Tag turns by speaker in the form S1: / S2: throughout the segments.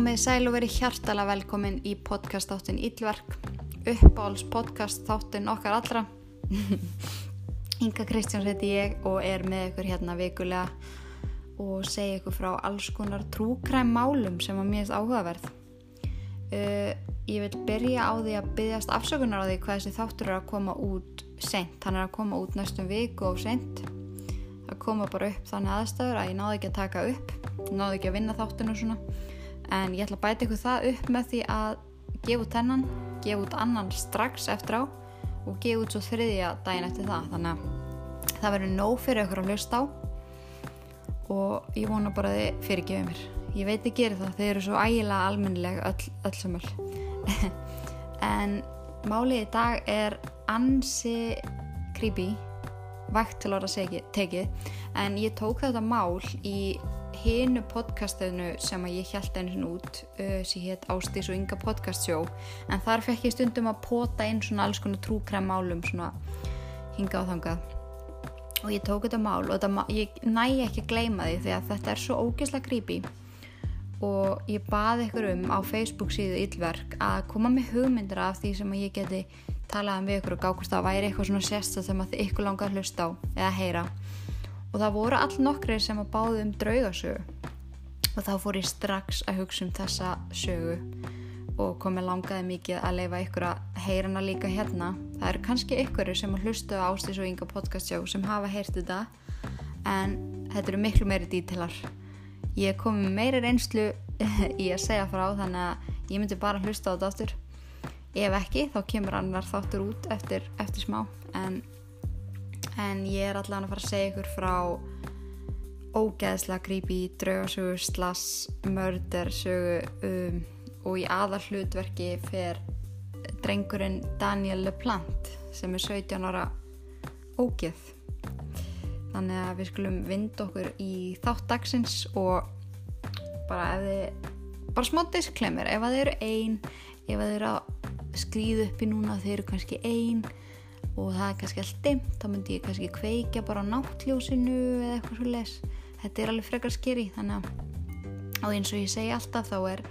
S1: komið sæl og verið hjartala velkomin í podcast þáttin Íllverk uppáhalds podcast þáttin okkar allra. Inga Kristjáns heiti ég og er með ykkur hérna vikulega og segja ykkur frá alls konar trúkræm málum sem mér er áhugaverð. Uh, ég vil byrja á því að byggjast afsökunar á því hvað þessi þáttur er að koma út sent, hann er að koma út næstum viku og sent það koma bara upp þannig aðstæður að ég náði ekki að taka upp náði ekki að vinna þáttinu svona en ég ætla að bæta ykkur það upp með því að gefa út hennan, gefa út annan strax eftir á og gefa út svo þriðja daginn eftir það. Þannig að það verður nóg fyrir ykkur að hlusta á og ég vona bara að þið fyrirgefa mér. Ég veit ekki er það, þið eru svo ægilega almennileg öll, öll samöl en málið í dag er ansi creepy vægt til orða tekið en ég tók þetta mál í hinu podcastinu sem að ég held svona út uh, sem hétt Ástís og Inga podcast show. En þar fekk ég stundum að pota inn svona alls konar trúkrem málum svona hinga á þangað. Og ég tók þetta mál og þetta, ég næ ekki að gleyma því því að þetta er svo ógeðslega creepy. Og ég baði ykkur um á Facebook síðu Íllverk að koma með hugmyndir af því sem ég geti talað um við ykkur og gákast að væri eitthvað svona sérsta sem að ykkur langar að hlusta á eða heyra og það voru all nokkri sem að báðu um draugasögu. Og þá fór ég strax að hugsa um þessa sögu. Og komið langaði mikið að leifa ykkur að heyra hana líka hérna. Það eru kannski ykkur sem að hlustu á Ástís og Inga podcastjá sem hafa heyrt þetta. En þetta eru miklu meiri dítilar ég kom meiri reynslu í að segja frá þannig að ég myndi bara hlusta á þetta áttur ef ekki þá kemur annar þáttur út eftir, eftir smá. En en ég er allan að fara að segja ykkur frá ógeðslega creepy draugasögu, slass, mördersögu um, og í aðal hlutverki fer drengurinn Daniel LePlant sem er 17 ára ógeð. Þannig að við skulum vind okkur í þátt dagsins og bara ef þið bara smá disklemmer, ef að þið eru einn ef að þið eru að skrýða upp í núna þið eru kannski einn og það er kannski allt dimt þá myndi ég kannski kveikja bara á náttljósinu eða eitthvað svo les þetta er alveg frekar skeri þannig að og eins og ég segi alltaf þá er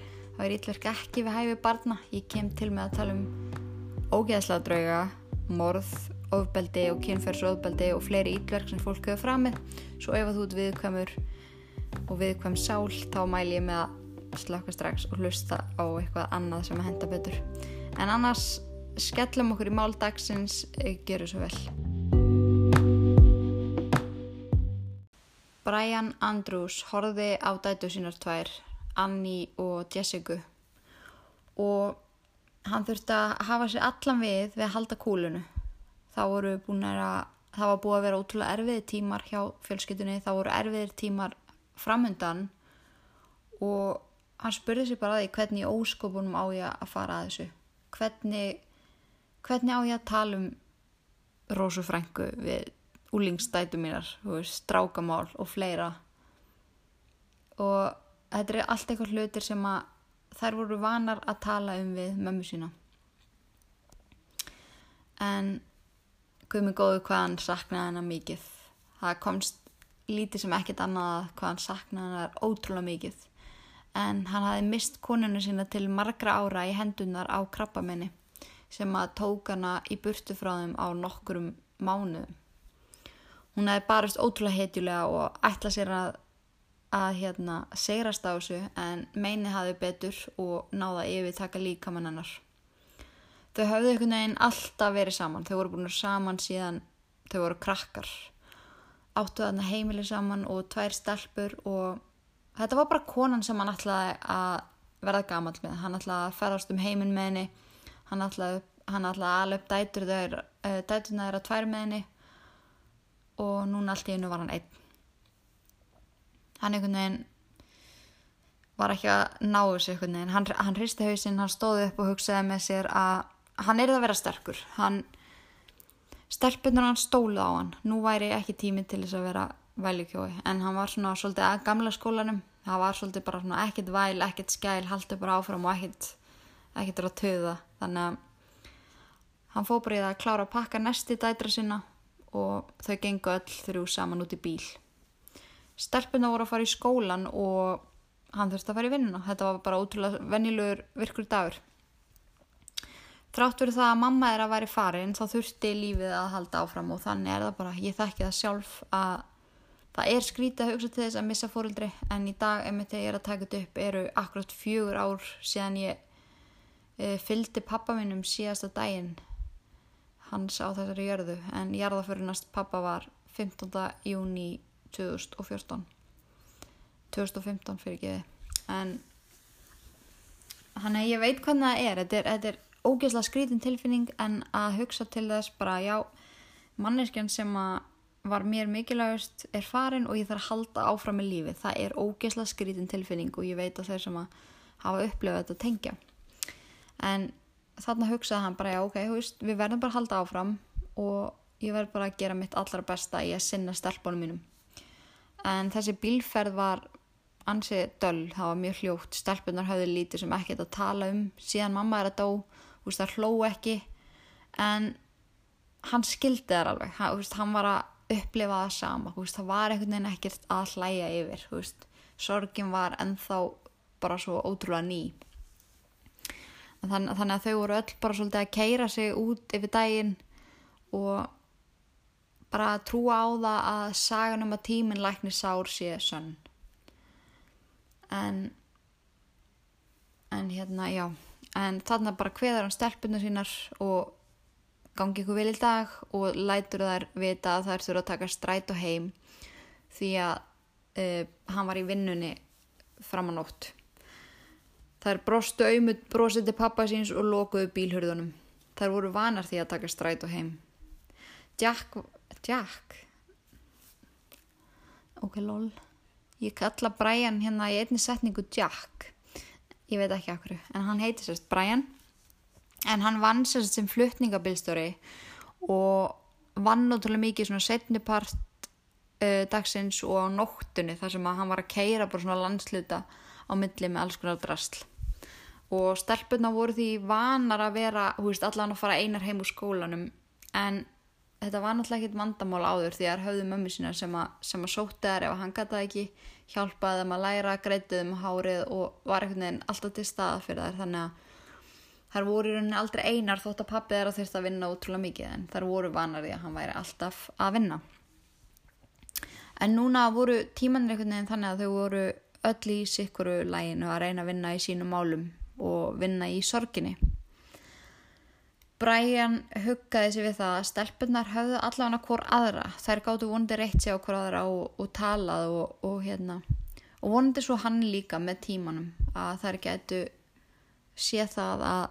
S1: er ítverk ekki við hæfi barna. Ég kem til með að tala um ógeðslega drauga, morð ofbeldi og kynferðsofbeldi og fleiri ítverk sem fólk hefur framið. Svo ef þú ert viðkvæmur og viðkvæm sál þá mæl ég með að slaka strax og hlusta á eitthvað annað sem að henda betur. En annars skellum okkur í máldagsins eh, geru svo vel. Brian Andrews horfiði á dætu sínar tvær Annie og Jessica og hann þurfti að hafa sér allan við við að halda kúlunu þá voru búin að það var búið að vera ótrúlega erfiðir tímar hjá fjölskytunni þá voru erfiðir tímar framöndan og hann spurði sér bara því hvernig óskopunum á ég að fara að þessu? Hvernig hvernig á ég að tala um rósufrængu við úlingstætu mínar, strákamál og fleira? Og þetta er allt eitthvað hlutir sem að þær voru vanar að tala um við mömmu sína. En guðmið góðu hvað hann saknaði hennar mikið. Það komst lítið sem ekkit annað hvað hann saknaði hennar ótrúlega mikið. En hann hafi mist koninu sína til margra ára í hendunar á krabbamenni sem að tók hana í burtu frá þeim á nokkurum mánuðum. Hún hefði barist ótrúlega heitjulega og ætla sér að, að hérna, segrast á þessu en meini hafi betur og náða yfir taka líka mann hennar. Þau hafðu einhvern veginn alltaf verið saman. Þau voru búin saman síðan þau voru krakkar. Áttu þarna heimili saman og tvær stelpur og þetta var bara konan sem hann ætlaði að verða gamal með. Hann ætlaði að ferast um heiminn með henni hann ætlaði að ala upp dætur þegar uh, dæturna þeirra tvær með henni og núna allt í hennu var hann einn. Hann einhvern veginn var ekki að ná þessu einhvern veginn. Hann, hann hristi hausinn, hann stóði upp og hugsaði með sér að hann er það að vera sterkur. Hann stelpunar hann stóla á hann. Nú væri ekki tími til þess að vera vælikjói en hann var svona svolítið að gamla skólanum. Það var svolítið bara svona ekkert væl, ekkert skæl haldi bara áfram og ekkert ekkert er að töða þannig að hann fóð bara í það að klára að pakka næsti dætra sinna og þau gengu öll þrjú saman út í bíl. Stelpuna voru að fara í skólan og hann þurfti að fara í vinnuna. Þetta var bara ótrúlega venjulegur virkur dagur. Þrátt fyrir það að mamma er að væri farin þá þurfti lífið að halda áfram og þannig er það bara, ég þekki það sjálf að það er skrítið að hugsa til þess að missa fóröldri en í dag, ef ég er að taka þetta upp eru akkurat fjögur ár síðan ég fylgdi pappa minnum síðasta daginn. Hans á þessari jörðu en jarðaförunast pappa var 15. júni 2014 2015 fyrir geði en hann er, ég veit hvernig það er. Þetta er, þetta er ógeðslega skrítin tilfinning en að hugsa til þess bara já manneskjan sem að var mér mikilvægast er farin og ég þarf að halda áfram með lífi það er ógeðslega skrítin tilfinning og ég veit að þeir sem að hafa upplifað þetta tengja en þarna hugsaði hann bara já ok, veist, við verðum bara að halda áfram og ég verð bara að gera mitt allra besta í að sinna stelpunum mínum. En þessi bílferð var ansið döll, það var mjög hljótt. Stelpunar hafði lítið sem ekkert að tala um. Síðan mamma er að dó, veist það hló ekki. En hann skildi þar alveg, hann, veist, hann var að upplifa það sama, það var einhvern veginn ekkert að hlæja yfir sorgin var ennþá bara svo ótrúlega ný Þann, þannig að þau voru öll bara svolítið að keira sig út yfir daginn og bara að trúa á það að sagan um að tíminn lækni sár sé sönn. En en hérna já. En þarna bara hveðar hann stelpunum sínar og gangi ykkur vel í dag og lætur þær vita að þær þurfa að taka stræt og heim því að uh, hann var í vinnunni fram á nótt þær brostu auðmut brosið til pappa síns og lokuðu bílhörðunum þær voru vanar því að taka stræt og heim. Jack Jack? Ok lol. Ég kalla Brian hérna í einni setningu Jack. Ég veit ekki okkur en hann heiti sérst Brian. En hann vann sérst sem flutningabilstóri og vann náttúrulega mikið svona setnipart uh, dagsins og á nóttunni þar sem að hann var að keira bara svona landsluta á milli með alls konar drasl og stelpunna voru því vanar að vera, veist, allan að fara einar heim úr skólanum. En þetta var náttúrulega ekkit vandamál áður því að höfðu mömmu sína sem að, sem að sóti þær ef hann gataði ekki hjálpaði þeim að læra, greitið þeim hárið og var einhvern veginn alltaf til staða fyrir þær. Þannig að þær voru í rauninni aldrei einar þótt að pappið þeirra þurfti að vinna útrúlega mikið en þær voru vanar í að hann væri alltaf að vinna. En núna voru tímanir einhvern veginn þannig að þau voru öll í sikkuru læginu að reyna að vinna í sínum málum og vinna í sorginni Brian huggaði sig við það að stelpunar höfðu allavega hvort aðra. Þær gáttu vonandi reitt sig á hvort aðra og, og talað og, og hérna. Og vonandi svo hann líka með tímanum að þær getu sé það að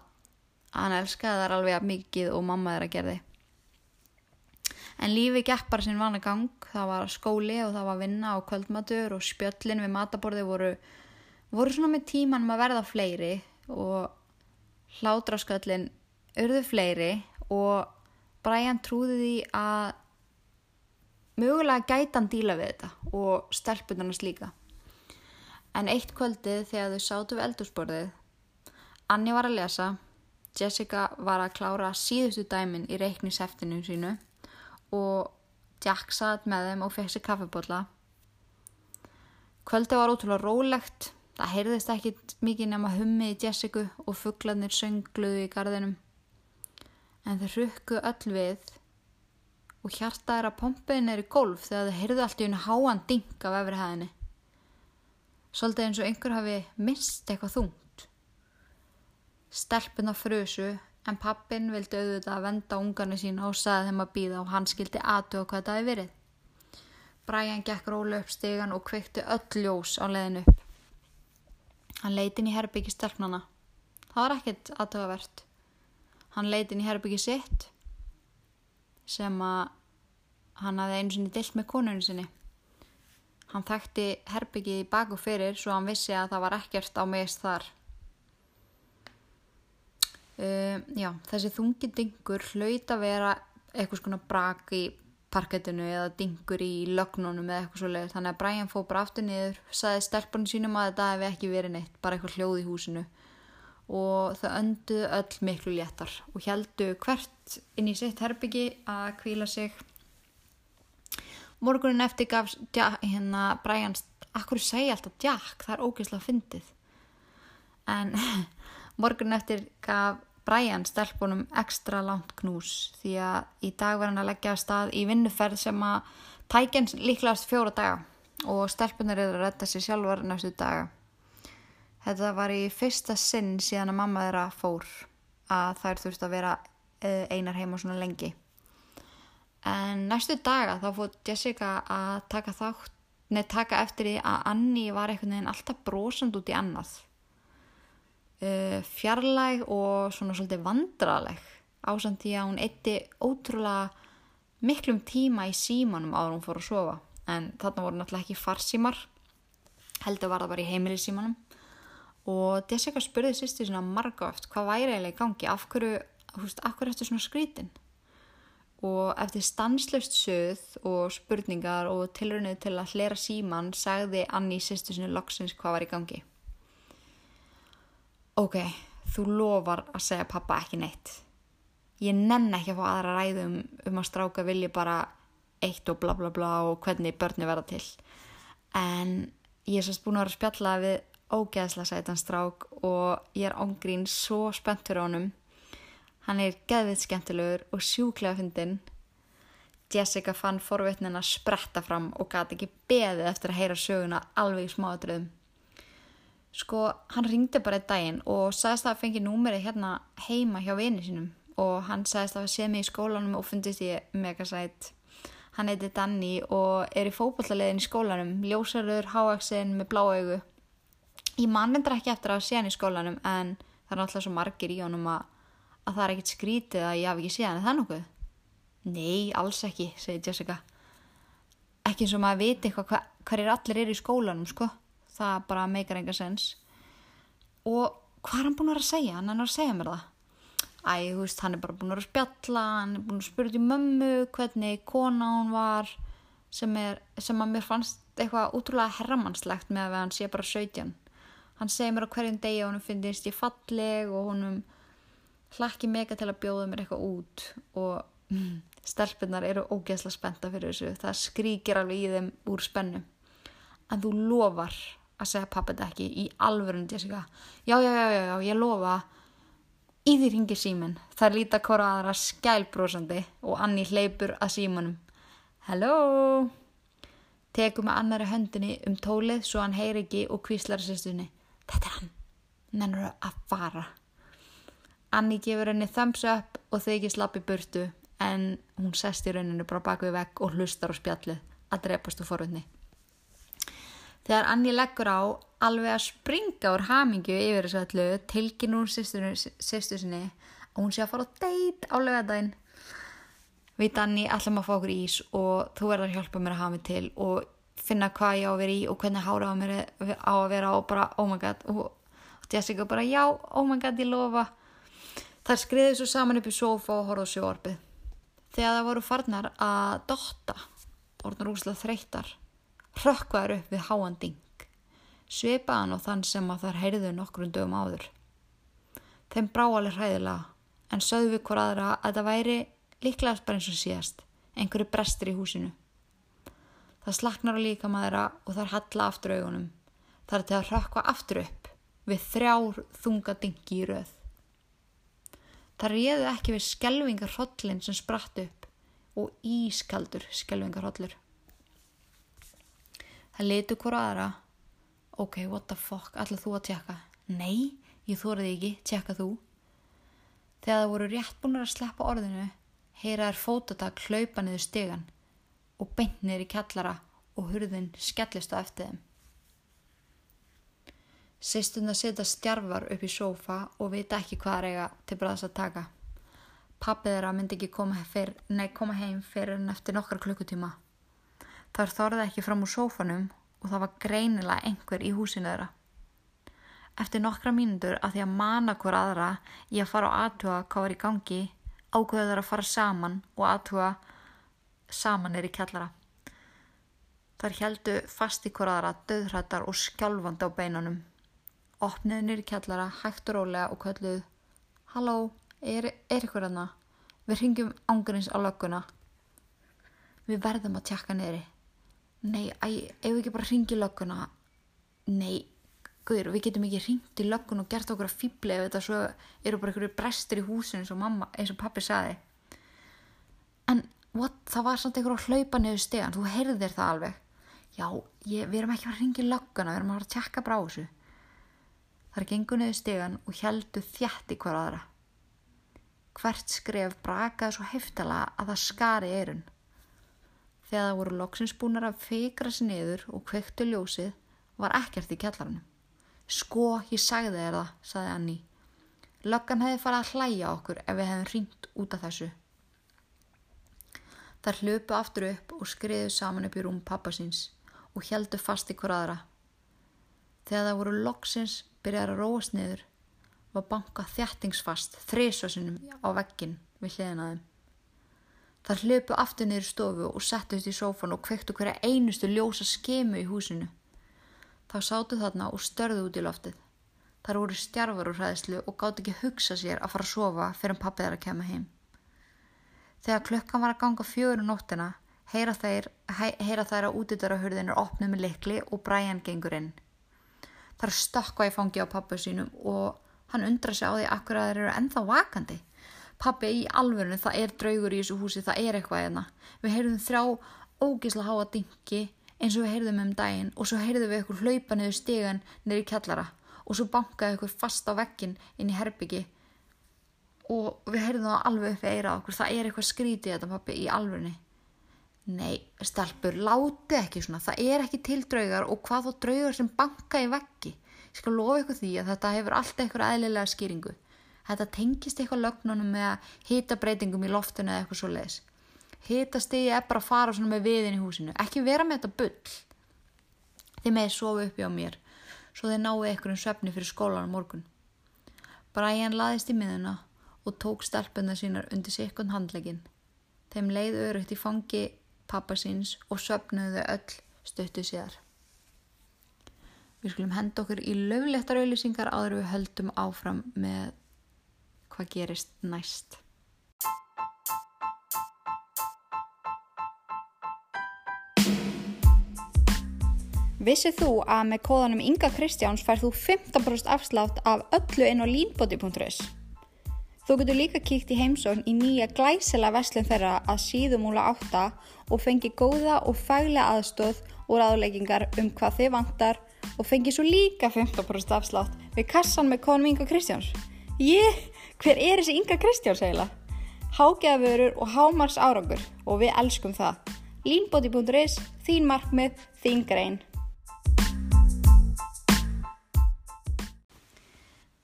S1: hann elskaði þær alveg mikið og mamma þeirra gerði. En lífi gekk bara sinn vana gang. Það var skóli og það var vinna og kvöldmatur og spjöllin við mataborði voru, voru svona með tímanum að verða fleiri og hládrasköllin urðu fleiri og Brian trúði því að mögulega gæti hann díla við þetta og stelpunarnas líka. En eitt kvöldið þegar þau sátu við eldursporðið, Anni var að lesa, Jessica var að klára síðustu dæmin í reiknisheftinu sínu og Jack satt með þeim og fekk sér kaffebotla. Kvöldið var ótrúlega rólegt, það heyrðist ekkit mikið nema hummið í Jessica og fugglarnir söngluðu í gardinum en þau rukku öll við og hjarta er að pompiðin er í golf þegar þau heyrðu allt í unni háan ding af efrihæðinni. Svolítið eins og einhver hafi mist eitthvað þungt. Stelpuna frusu en pappin vildi auðvitað að venda ungarni sín og saði þeim að býða og hann skildi aðtöða hvað það hefði verið. Brian gekk rólu upp stegan og kveikti öll ljós á leðinu upp. Hann leiti inn í herbyggi stelpnana. Það var ekkert aðtöðavert. Hann leiti inn í herbyggi sitt sem að hann hafði einu sinni dilt með konunni sinni. Hann þekkti herbyggið í bak og fyrir svo hann vissi að það var ekkert á meðst þar. Uh, já, þessi þungi dingur hlaut að vera eitthvað svona brak í parkettinu eða dingur í lögnunum eða eitthvað svolítið. Þannig að Brian fóð bara aftur niður, saði stelpunni sínum að þetta hefði ekki verið neitt, bara eitthvað hljóð í húsinu. Og þau önduðu öll miklu léttar og heldu hvert inn í sitt herbyggi að kvíla sig. Morgunin eftir gaf ja, hérna Brian akkur segja alltaf Jack, það er ógeðslega fyndið. En morgun eftir gaf Brian stelpunum ekstra langt knús því að í dag verður hann að leggja að stað í vinnuferð sem að tækjans líklegast fjóra daga og stelpunar eru að redda sér sjálfur næstu daga þetta var í fyrsta sinn síðan að mamma þeirra fór að þær þurfti að vera eh, einar heima svona lengi en næstu daga þá fótt Jessica að taka þátt Nei, taka eftir því að Anni var einhvern veginn alltaf brosand út í annað. Uh, fjarlæg og svona svolítið vandraleg ásand því að hún eitti ótrúlega miklum tíma í símanum áður hún fór að sofa. En þarna voru náttúrulega ekki farsímar, heldur var það bara í heimilisímanum. Og Jessica spurði sýsti svona marga oft hvað væri eiginlega í gangi, af hverju, húst, af hverju eftir svona skrítin? og eftir stanslöst söð og spurningar og tilröðinu til að hlera síman sagði Anni sýstu sinu loksins hvað var í gangi. Ok, þú lofar að segja pappa ekki neitt. Ég nenn ekki að fá aðra ræðum um að stráka vilja bara eitt og bla bla bla og hvernig börni verða til. En ég er sérst búin að vera að spjalla við ógeðsla sætan strák og ég er ángrín svo spennt fyrir honum Hann er geðvið skemmtilegur og sjúklega fyndinn. Jessica fann forvitnin að spretta fram og gati ekki beðið eftir að heyra söguna alveg í smáadröðum. Sko, hann ringdi bara einn daginn og sagðist að það fengi númerið hérna heima hjá vini sínum og hann sagðist að það sé mig í skólanum og fundist ég megasætt. Hann heiti Danni og er í fókballarlegin í skólanum, ljósarður, háaksinn með blá augu. Ég mannendur ekki eftir að sé hann í skólanum en það er alltaf svo margir í honum að að það er ekkert skrítið að ég hafi ekki séð hann það nokkuð? Nei, alls ekki, segir Jessica. Ekki eins og maður viti eitthvað hva, hverjir allir eru í skólanum, sko. Það bara meikar enga sens. Og hvað er hann búin að vera að segja? Hann er að segja mér það. Æ, þú veist, hann er bara búin að vera að spjalla, hann er búin að spyrja til mömmu hvernig kona hún var sem, er, sem að mér fannst eitthvað útrúlega herramannslegt með að hann sé bara 17. Hann segir mér á hverjum degi og hann finnst ég falleg og honum hlakki mega til að bjóða mér eitthvað út og mm, stelpunar eru ógeðslega spenta fyrir þessu það skríkir alveg í þeim úr spennu en þú lofar að segja pappa þetta ekki í alvörun Jessica. Já, já, já, já, já, ég lofa. Í því ringir símin er líta hvora aðra skælbrósandi og Anni hleypur að símanum. Hello tekum með annari höndinni um tólið svo hann heyri ekki og kvíslar sérstunni þetta er hann, nennur að fara? Anni gefur henni thumbs up og þau ekki slappi burtu en hún sest í rauninu bara bak við vegg og hlustar á spjallið að drepast úr forvöldni. Þegar Anni leggur á alveg að springa úr hamingju yfir þessu allu tilkinn úr sýstu sinni og hún sé að fara á deit á lögadaginn. Við Danni ætlum að fá okkur ís og þú verður að hjálpa mér að hafa mig til og finna hvað ég á að vera í og hvernig hára á mér á að vera og bara oh my god og Jessica bara já oh my god ég lofa Þær skriði svo saman upp í sofa og horfðu sjóarpið. Þegar það voru farnar að dotta, orðnar úrslega þreytar, hrökkvaður upp við háanding, sveipaðan og þann sem að þar heyrðu nokkrum dögum áður. Þeim brá alveg hræðilega, en sögðu við hver aðra að það væri líklegast bara eins og síðast, einhverju brestir í húsinu. Það slaknar á líka maðura og þar halla aftur augunum. Það er til að hrökkva aftur upp við þrjár þunga dingi í röð. Það réðu ekki við skelvingarhrollin sem spratt upp og ískaldur skelvingarhrollur. Það litu hvora aðra. Ok, what the fuck, ætlað þú að tjekka? Nei, ég þóraði ekki, tjekka þú. Þegar það voru rétt búin að sleppa orðinu, heyraður fótatak hlaupa niður stegan og beint niður í kjallara og hurðin skellist á eftir þeim. Sýstund að setja stjarfar upp í sófa og vita ekki hvað er eiga til bræðs að taka. Pappið þeirra myndi ekki koma, fyr, nei, koma heim fyrir en eftir nokkar klukkutíma. Það þorði ekki fram úr sófanum og það var greinilega einhver í húsinu þeirra. Eftir nokkra mínundur að því að mana hver aðra í að fara á aðtuga hvað var í gangi, ákveðu þeirra að fara saman og aðtuga saman er í kjallara. Þar heldu fast í hver aðra döðhrættar og skjálfandi á beinunum opniði nýri kjallara hægt og rólega og kölluð Halló, er, ykkur aðna? Við ringjum ángrins á lögguna. Við verðum að tjekka niðri. Nei, æ, ef við ekki bara ringi lögguna? Nei, guður, við getum ekki ringt í löggun og gert okkur að fýbli ef þetta svo eru bara einhverju brestur í húsinu eins og mamma, eins og pappi saði en what, það var samt einhver að hlaupa niður stegan, þú heyrðir það alveg. Já, ég, við erum ekki að ringi í lögguna, við erum að tjekka brá þessu. Þar gengur niður stegan og heldu þjætt í hver aðra. Hvert skref brakaði svo heftala að það skari eirun þegar það voru loksins búinar að feikra sér niður og kvektu ljósið var ekkert í kjallarinu Sko, ég sagði þér það, sagði Anni. Löggan hefði farið að hlæja okkur ef við hefðum ringt út af þessu. Þar hlöpu aftur upp og skriðu saman upp í rúm pappasins og heldu fast í hver aðra. Þegar það voru loksins byrjar að róast niður var banka þjættingsfast þrísvarsinum á veggin við hliðinaðum. Þar hlöpu aftur niður stofu og settust í sófan og kvektu hverja einustu ljósa skemu í húsinu. Þá sátu þarna og störðu út í loftið. Þar voru stjarfar úr hræðslu og gátt ekki hugsa sér að fara að sofa fyrir pappið þær að kema heim. Þegar klukkan var að ganga fjögur um nóttina heyra þær, heyra þær að útidara er opnið með likli og Brian gengur inn. Þar stökkva í fangi á pappið sínum og hann undra sig á því akkur að þeir eru ennþá vakandi. Pappi í alvörinu það er draugur í þessu húsi, það er eitthvað. Hérna. Við heyrðum þrjá ógísla háa dingi eins og við heyrðum um daginn og svo heyrðum við eitthvað hlaupa niður stegan niður í kjallara og svo bankaði eitthvað fast á vekkin inn í herbyggi og við heyrðum það alveg upp eira okkur, það er eitthvað skrítið þetta pappi í alvegni Nei, stelpur, láti ekki svona, það er ekki til draugar og hvað þó draugar sem banka í vekki ég skal lofa ykkur því að þetta hefur alltaf eitthvað eðlilega skýringu þetta tengist eitthvað lögnunum með að hýta breytingum í loftinu eða eitthvað svo leiðis er bara að fara svona með viðin í húsinu. Ekki vera með þetta bull. Þið með sofu uppi á mér svo þið náðu einhverjum svefni fyrir skólan á morgun. Brian laðist í miðuna og tók stelpuna sínar undir sikkund handlegin þeim leið örugt í fangi pappa síns og söpnuðu öll stöttu síðar. Við skulum henda okkur í löglettar auðlýsingar áður við höldum áfram með hvað gerist næst Vissið þú að með kóðanum Inga Kristjáns fær þú 15% afslátt af öllu inn á línbóti.is. Þú getur líka kíkt í heimsókn í nýja glæsela vestlun þeirra að síðumúla átta og fengi góða og fælega aðstóð og ráðleggingar um hvað þið vantar og fengi svo líka 15% afslátt við kassan með kóðanum Inga Kristjáns. Ég, hver er þessi Inga Kristjáns eiginlega? Hágeðavörur og hámars árangur og við elskum það. Línbóti.is, þín markmið, þín grein.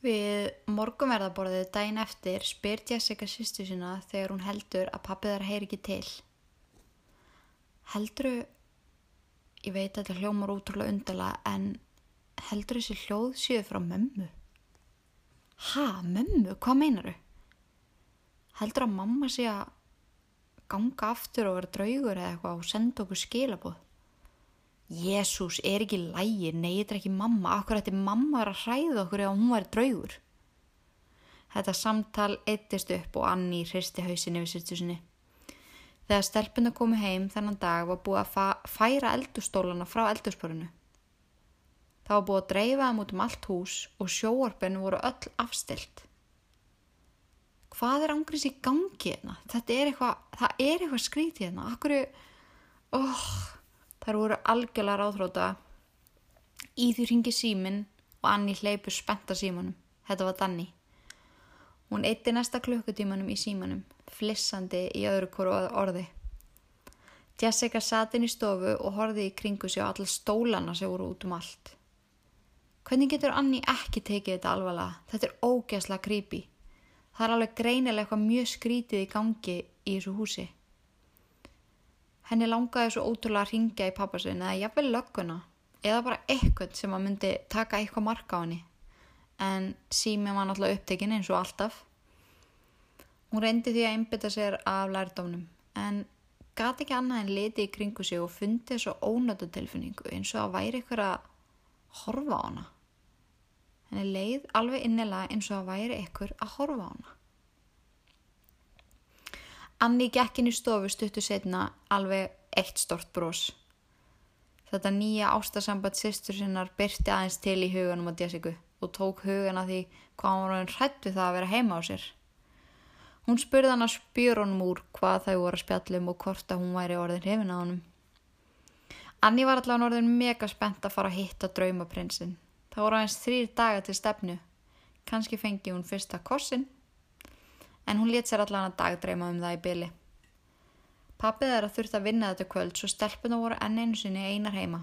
S1: Við morgumverðaborðið dæin eftir spyr Jessica sýstu sína þegar hún heldur að pappið þar heyr ekki til. Helduru, ég veit að þetta hljómar útrúlega undala, en heldur þessi hljóð síðu frá mömmu? Ha, mömmu? Hvað meinaru? Heldur að mamma sé að ganga aftur og vera draugur eða eitthvað og senda okkur skilabóð? Jésús, er ekki lægi, nei þetta er ekki mamma, akkur þetta er mamma að hræða okkur ef hún var draugur. Þetta samtal eittist upp og Anni hristi hausinni við sýstusinni. Þegar stelpuna komi heim þennan dag var búið að færa eldustólana frá eldursporinu. Það var búið að dreifa það mútum allt hús og sjóarpennu voru öll afstilt. Hvað er ángrins í gangi hérna? Þetta er eitthvað, það er eitthvað skrítið hérna. Akkur. Oh. Þar voru algjörlega ráðhróta. Í því ringi símin og Anni hleypur spenta símanum. Þetta var Danni. Hún eitti næsta klukkutímanum í símanum, flissandi í öðru koru orði. Jessica satt inn í stofu og horfið í kringu sig á alla stólana sem voru út um allt. Hvernig getur Anni ekki tekið þetta alvarlega? Þetta er ógæsla creepy. Það er alveg greinilega eitthvað mjög skrítið í gangi í þessu húsi. Henni langaði svo ótrúlega að ringja í pappasinn eða jafnvel lögguna eða bara eitthvað sem að myndi taka eitthvað marka á henni. En sími var náttúrulega upptekinn eins og alltaf. Hún reyndi því að einbita sér af lærdónum en gati ekki annað en liti í kringu sig og fundi svo ónötu tilfinningu eins og að væri ykkur að horfa á hana. Henni leið alveg innilega eins og að væri ykkur að horfa á hana. Anni gekkin í stofu stuttu setna alveg eitt stort brós. Þetta nýja ástasamband sýstur sinnar byrti aðeins til í huganum á Jessica og tók hugan að því hvað hann var hrætt við það að vera heima á sér. Hún spurði hann að spjur honum úr hvað þau voru að spjallum og hvort að hún væri orðin hefina á honum. Anni var allavega orðin mega spennt að fara að hitta draumaprinsinn. Það voru aðeins þrýr daga til stefnu. Kanski fengi hún fyrsta kossin, en hún let sér allavega að dagdreima um það í byli. Pappið er að þurft að vinna þetta kvöld svo stelpuna voru enn einu sinni einar heima.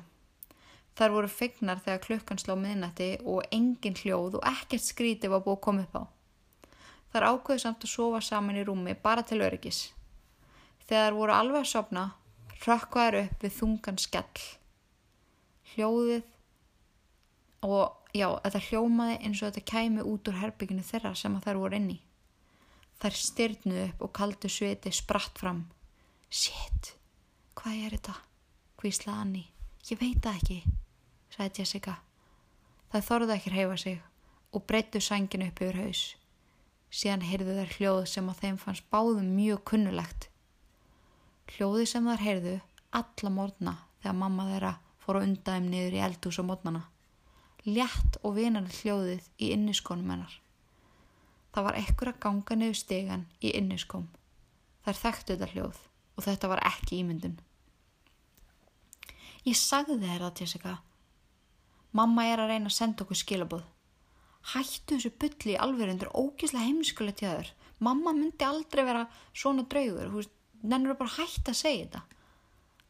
S1: Þar voru fegnar þegar klukkan sló miðnætti og engin hljóð og ekkert skríti var búið að koma upp á. Þar ákveðu samt að sofa saman í rúmi bara til öryggis. Þegar voru alveg að sopna, rökkvaður upp við þungan skell. Hljóðið og já, þetta hljómaði eins og þetta kæmi út úr herbygginu þeirra sem að þær voru inni. Þær styrnuð upp og kaldu sviti spratt fram. Shit, hvað er þetta? Hvíslaði Anni. Ég veit það ekki, sagði Jessica. Það þorði ekki að heifa sig og breyttu sænginu upp yfir haus. Síðan heyrðu þær hljóð sem á þeim fannst báðum mjög kunnulegt. Hljóði sem þær heyrðu alla morgna þegar mamma þeirra fór að undaðum niður í eldús á morgnana. Létt og vinar hljóðið í inniskónum hennar. Það var ekkur að ganga niður stegan í inniskóm. Þær þekktu þetta hljóð og þetta var ekki ímyndun. Ég sagði þér það, Jessica. Mamma er að reyna að senda okkur skilabóð. Hættu þessu bylli í alveg undir ógíslega heimskulega tjöður. Mamma myndi aldrei vera svona draugur. Veist, nennur bara hætt að segja þetta.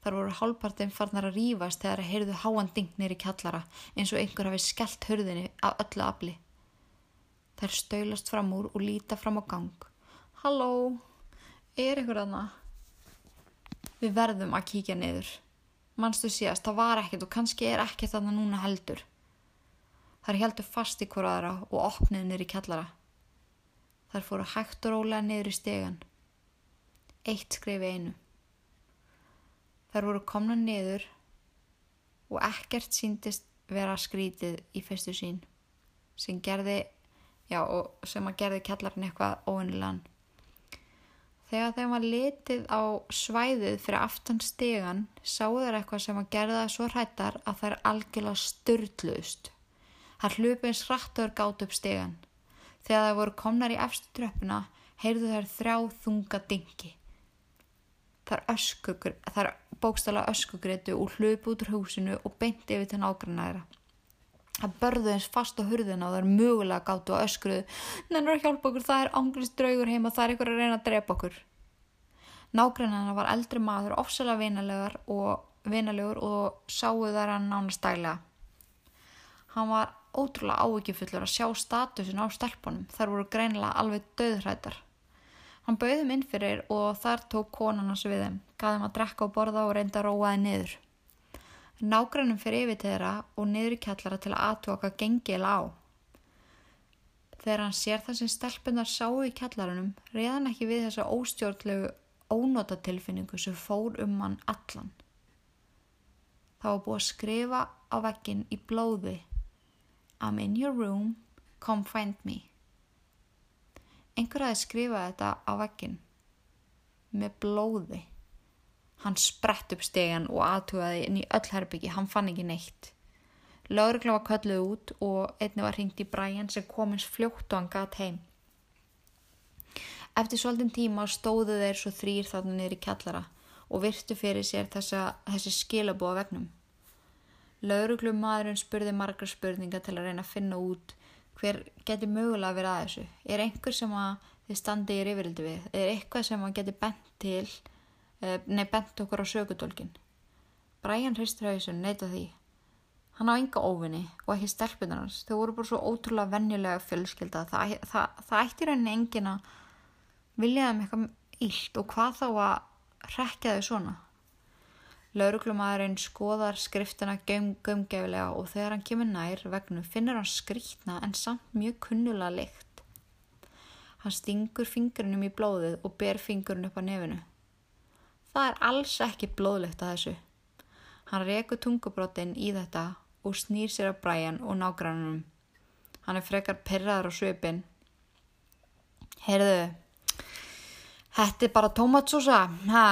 S1: Þar voru hálpartinn farnar að rýfast þegar að heyrðu háan dingnir í kjallara eins og einhver hafi skellt hörðinni af öllu afli. Þær stöylast fram úr og líta fram á gang. Halló, er ykkur aðna? Við verðum að kíkja niður. Manstu síðast, það var ekkert og kannski er ekkert þarna núna heldur. Þar heldur fast í hverjaðra og opniðu niður í kjallara. Þar fóru hægt og rólega niður í stegan. Eitt skrifi einu. Þar voru komna niður og ekkert síndist vera skrítið í fyrstu sín sem gerði, já, sem að gerði kjallarinn eitthvað óunilegan. Þegar þeim var litið á svæðið fyrir aftan stegan sáu þeir eitthvað sem að gerða það svo hrættar að þær algjörlega störtluðust. Það hlupi eins hrættur gátt upp stegan. Þegar það voru komnar í efstu tröppuna heyrðu þær þrjá þunga dingi. Þar, þar bókstala öskugreitu og hlupi út úr húsinu og beinti yfir til nágrannæra. Það börðu eins fast á hurðina og það er mögulega gáttu á öskruðu. Nennur að hjálpa okkur, það er ángrist draugur heima, það er ykkur að reyna að drepa okkur. Nágrannana var eldri maður ofsalega vinalegur og, og sáu þar hann nánast dælega. Hann var ótrúlega ávíkjufullur að sjá statusin á stelpunum. Þar voru greinilega alveg döðrættar. Hann bauðum inn fyrir og þar tók konan hans við þeim, hann að drekka og borða og reynda að róa þið niður. Nágrannum fyrir yfir þeirra og niður í kjallara til að aðtóka gengil á. Þegar hann sér það sem stelpunar sáu í kjallarunum reyðan ekki við þessa óstjórnlegu ónotatilfinningu sem fór um hann allan. Það var búið að skrifa á vekkin í blóði I'm in your room, come find me. Einhver aðeins skrifaði þetta á vekkin með blóði. Hann sprett upp stegan og aðtugaði inn í öll herbyggi, hann fann ekki neitt. Laurugla var kölluð út og einni var hringt í Brian sem komins fljótt og hann gatt heim. Eftir svolítinn tíma stóðu þeir svo þrýr þarna niður í kjallara og virtu fyrir sér þessa, þessi skilabóa vegnum. Lauruglu maðurinn spurði margar spurninga til að reyna að finna út hver geti mögulega verið að þessu. Er einhver sem að þið standi í rifrildi við? Er eitthvað sem að geti bent til nei, bent okkur á sögutólkin. Brian hristur hausun, neyta því. Hann á enga óvinni og ekki stelpunar hans. Þau voru bara svo ótrúlega vennilega fjölskylda. Það, það, það ætti rauninni engin að vilja þeim eitthvað ílt og hvað þá að rekja þau svona. Lauruglumæðurinn skoðar skriftina gömgefilega og þegar hann kemur nær vegnu finnur hann skrítna en samt mjög kunnulega lykt. Hann stingur fingurinnum í blóðið og ber fingurinn upp á nefinu. Það er alls ekki blóðlegt að þessu. Hann rekur tungubrótin í þetta og snýr sér að Brian og nágrannunum. Hann er frekar perraður á svipin. Heyrðu, þetta er bara tómatsósa, hæ?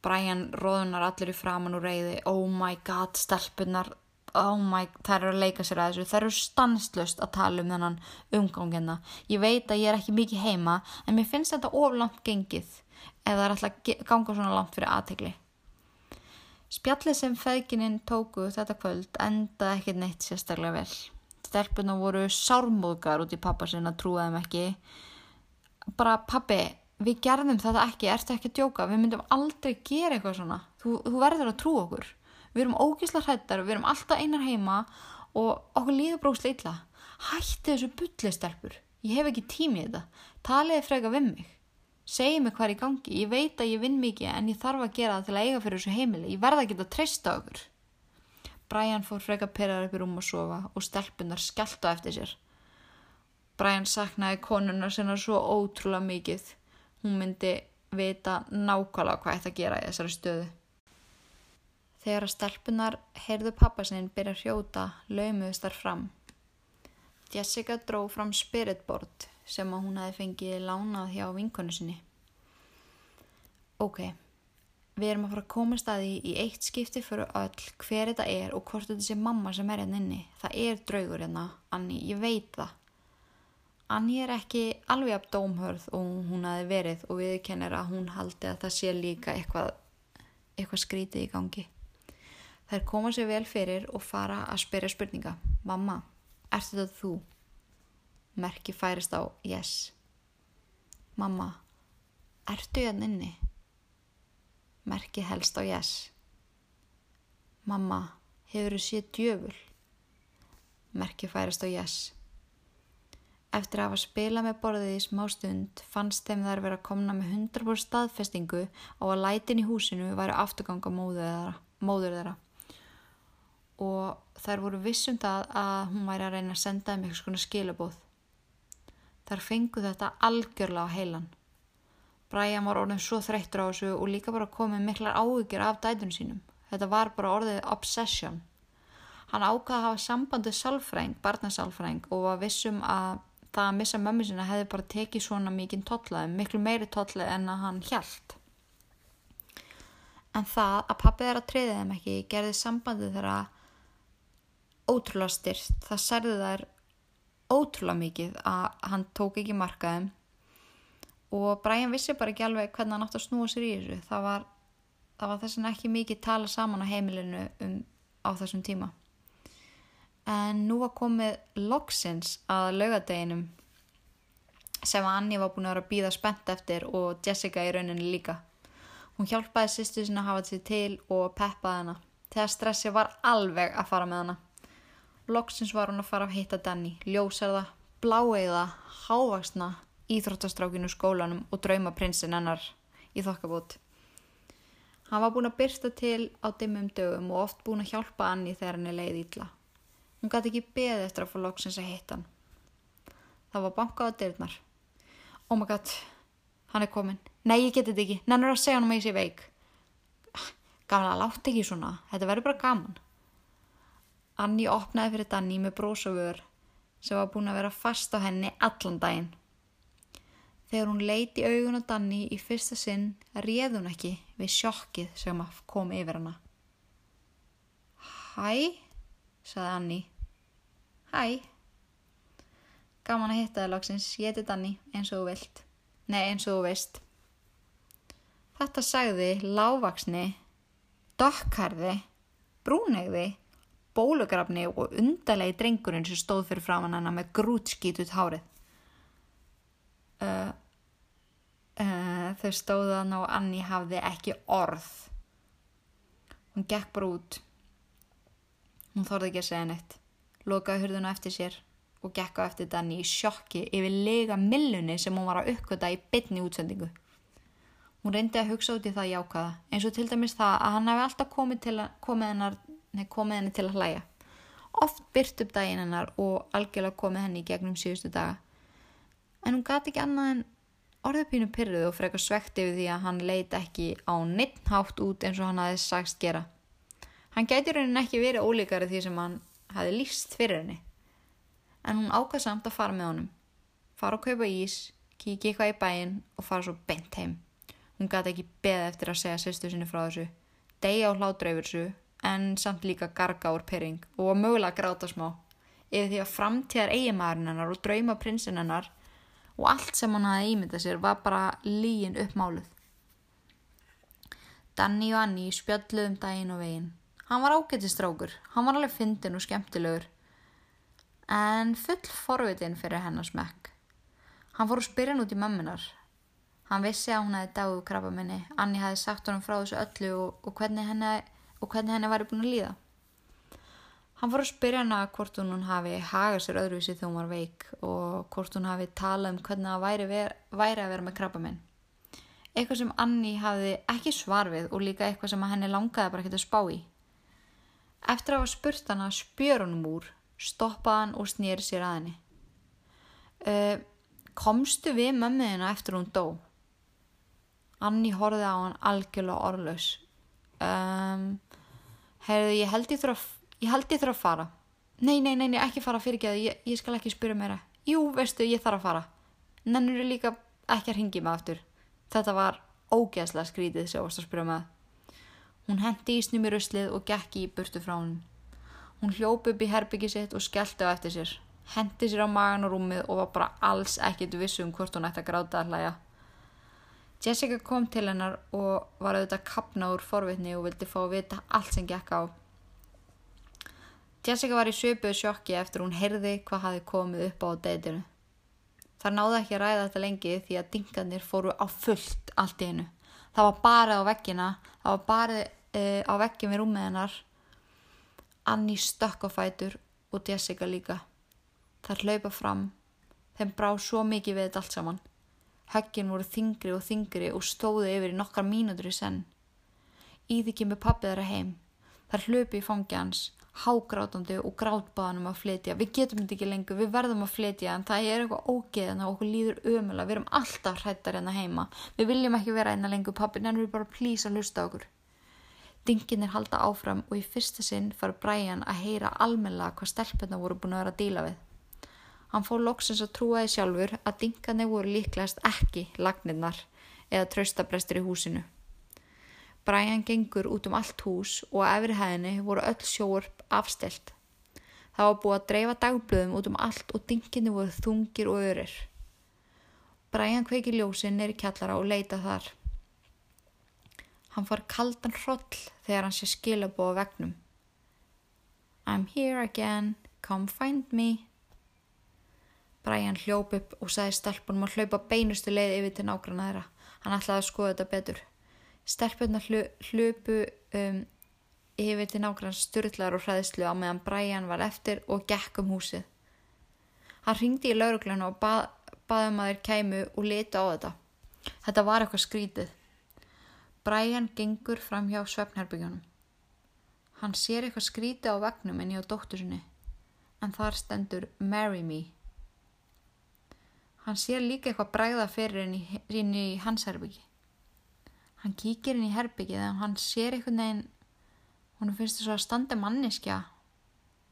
S1: Brian róðunar allir í framann og reyði oh my god, stelpunar oh my, þær eru að leika sér að þessu. Þær eru stanslust að tala um þennan umgangina ég veit að ég er ekki mikið heima en mér finnst þetta oflant gengið ef það er alltaf ganga svona langt fyrir aðtegli spjallið sem feðgininn tóku þetta kvöld enda ekki neitt sérstaklega vel. Stelpuna voru sármóðgar út í pappa sinna trúaðum ekki. Bara pappi við gerðum þetta ekki, ertu ekki að djóka? Við myndum aldrei gera eitthvað svona. Þú, þú verður að trú okkur við erum ógísla hrættar, við erum alltaf einar heima og okkur líður brókslega illa. Hætti þessu bullistelpur ég hef ekki tímið þetta. Taliði freka við mig. Segið mig hvað er í gangi. Ég veit að ég vinn mikið en ég þarf að gera það til að eiga fyrir þessu heimili. Ég verða að treysta okkur. Brian fór freka perrar upp í rúm og sofa og stelpunar skellt á eftir sér. Brian saknaði konuna sinna svo ótrúlega mikið. Hún myndi vita nákvæmlega hvað þetta gera í þessari stöðu. Þegar að stelpunar heyrðu pappasinn byrja að hrjóta, laumuðist þar fram. Jessica dró fram spiritboard sem að hún hafi fengið lánað hjá vinkonu sinni. Ok, við erum að fara að koma staði í eitt skipti fyrir öll hver þetta er og hvort þetta sé mamma sem er hérna inni. Það er draugur hérna, Anni, ég veit það. Anni er ekki alveg af dómhörð og hún hafi verið og viðkennir að hún haldi að það sé líka eitthvað, eitthvað skrítið í gangi. Þær koma sér vel fyrir og fara að spyrja spurninga. Mamma, ert þetta þú? Merki færist á yes. Mamma, ertu ég að nynni? Merki helst á yes. Mamma, hefur þú séð djöful? Merki færist á yes. Eftir að hafa spilað með borðið í smá stund fannst þeim þær vera komna með 100% staðfestingu á að lætin í húsinu væri afturganga móður þeirra og þær voru vissum það að hún væri að reyna að senda þeim eitthvað svona skilabóð. Þær fengu þetta algjörlega á heilan. Brian var orðin svo þreyttur á þessu og líka bara komið miklar áhugir af dætunum sínum. Þetta var bara orðið obsession. Hann ákvaði að hafa sambandið sálfræng, barnasálfræng og var vissum að það að missa mömmu sinna hefði bara tekið svona mikið tollaði, miklu meiri tollaði en að hann hjælt. En það að pappið þeirra treyðið þeim ekki gerði sambandið þeirra ótrúlega styrt. Það særði þær ótrúlega mikið að hann tók ekki markaðum og Brian vissi bara ekki alveg hvernig hann átt að snúa sér í þessu. Það var, var þess að ekki mikið tala saman á heimilinu um, á þessum tíma en nú var komið loksins að laugadeginum sem Anni var búin að vera að býða spennt eftir og Jessica í rauninni líka. Hún hjálpaði sýstu sinna að hafa þetta til og peppaði hana þegar stressi var alveg að fara með hana. Loksins var hún að fara að hitta Danny, ljósarða, bláeiða, hávaksna, íþróttastrákinu skólanum og drauma prinsin hennar í þokkabót. Hann var búin að byrsta til á dimmum dögum og oft búin að hjálpa Anni þegar henni leiði ítla. Hún gæti ekki beðið eftir að fá loksins að hitta hann. Það var bankað á dyrnar. Oh my god, hann er komin. Nei, ég geti þetta ekki. Nennur að segja hann um að ég sé veik. Gamla, látt ekki svona. Þetta verður bara gaman. Anni opnaði fyrir Danni með brósavör sem var búin að vera fast á henni allan daginn. Þegar hún leiti augun á Danni í fyrsta sinn réð hún ekki við sjokkið sem kom yfir hana. Hæ? saði Anni. Hæ. Gaman að hitta þið lagsins, ég heiti Danni, eins og þú vilt. Nei, eins og þú veist. Þetta sagði lávaksni, dokkarði, brúnegði, bólugrafni og undarlegi drengurinn sem stóð fyrir framann hana með grútskítut hárið. Uh, uh, þau stóðan og Anni hafði ekki orð. Hún gekk bara út. Hún þorði ekki að segja neitt. Lokaði hurðuna eftir sér og gekk á eftir Danni í sjokki yfir lega millunni sem hún var að uppgöta í bytni útsendingu. Hún reyndi að hugsa út í það jákaða eins og til dæmis það að hann hefði alltaf komið, komið, hennar, komið henni til að hlæja. Oft byrt upp daginn hennar og algjörlega komið henni í gegnum síðustu daga. En hún gati ekki annað en orðið pínu pyrruð og frekar svegt yfir því að hann leiti ekki á neitt hátt út eins og hann aðeins sagst gera. Hann gæti raunin ekki verið ólíkari því sem hann hafi lífst fyrir henni. En hún ákvað samt að fara með honum. Fara að kaupa ís, kíkja eitthvað í bæin og fara svo bent heim. Hún gæti ekki beð eftir að segja sýstu sinni frá þessu. Degja á hlátra yfir þessu en samt líka garga úr pyrring og mögulega gráta smá. Yfir því að framtíðar eiginmaðurinn hennar og drauma prinsinn hennar og allt sem hann hafði ímyndað sér var bara líin uppmáluð. Danni og Anni spjalluðum daginn og veginn. Hann var ágættistrákur, hann var alveg fyndin og skemmtilegur en full forvitin fyrir hennar smekk. Hann fór að spyrja hann út í mömmunar. Hann vissi að hún hefði dáið krabba minni. Anni hefði sagt honum frá þessu öllu og, og hvernig henni, og hvernig henni væri búin að líða. Hann fór að spyrja hana hvort hún hafi hagað sér öðruvísi þegar hún var veik og hvort hún hafi talað um hvernig það væri, væri að vera með krabba minn. Eitthvað sem Anni hafi ekki svar við og líka eitthvað sem henni langaði bara ekki að spá í. Eftir að hafa spurt hana spjör honum úr stoppaði hann og snýri sér að henni. Uh, komstu við mömmuðina eftir hún dó? Anni horfið á hann algjörlega orðlaus. Um, Heyrðu, ég held ég þurfa að fara. Nei, nei, nei, ekki fara fyrir að ég, ég skal ekki spyrja meira. Jú, veistu, ég þarf að fara. Nennur þú líka ekki að ringi mig aftur. Þetta var ógeðslega skrítið sem varst að spyrja með. Hún hendi í snumi ruslið og gekki í burtu frá hún. Hún hljópi upp í herbyggi sitt og skellti á eftir sér. Hendi sér á magan og rúmið og var bara alls ekkit vissu um hvort hún ætti að gráta að hlæja. Jessica kom til hennar og var auðvitað kapna úr forvitni og vildi fá að vita allt sem gekk á. Jessica var í söpuðu sjokki eftir hún heyrði hvað hafi komið upp á deytinu. Það náði ekki að ræða þetta lengi því að dingarnir fóru á fullt allt í einu. Það var bara á veggina, það var bara e, á veggjum í rúmið hennar Anni stökk á fætur og Jessica líka. Það hlaupa fram. Þeim brá svo mikið við þetta allt saman. Höggin voru þingri og þingri og stóði yfir í nokkar mínútur í senn. Íði kemur pappið þeirra heim. Það hlaupi í fangi hans, hágrátandi og grátbaðanum að flytja. Við getum þetta ekki lengur, við verðum að flytja en það er eitthvað ógeðan og okkur líður ömulega. Við erum alltaf hrættar hérna heima. Við viljum ekki vera hérna lengur pappin en við bara plýsa að hlusta okkur. Dinginir halda áfram og í fyrsta sinn fara Brian að heyra almenna hvað stelpunna voru búin að vera að díla við. Hann fór loksins að trúa því sjálfur að dingarnir voru líklegast ekki lagnirnar eða tröstabrestur í húsinu. Brian gengur út um allt hús og að efri hæðinni voru öll sjóarp afstelt. Það var búið að dreifa dagblöðum út um allt og dinginni voru þungir og örir. Brian kveiki ljósinn neyri kjallara og leita þar. Hann far kaldan hroll þegar hann sé skilabóða vegnum. I'm here again, come find me. Brian hljóp upp og sagði stelpunum að hlaupa beinustu leið yfir til nákvæmna þeirra. Hann ætlaði að skoða þetta betur. Stelpunna hljópu um, yfir til nákvæmna styrlar og hræðslu á meðan Brian var eftir og gekk um húsið. Hann ringdi í laurugluna og bað, baði um að þeir kæmu og leta á þetta. Þetta var eitthvað skrítið. Brian gengur fram hjá svefnherbygjónum. Hann sér eitthvað skríti á vagnum en ég á dóttur sinni, en þar stendur Marry Me. Hann sér líka eitthvað bræða fyrir inn í, hans herbyggi. Hann kíkir inn í herbyggið en hann sér eitthvað neginn, hún finnst þess að standa manniskja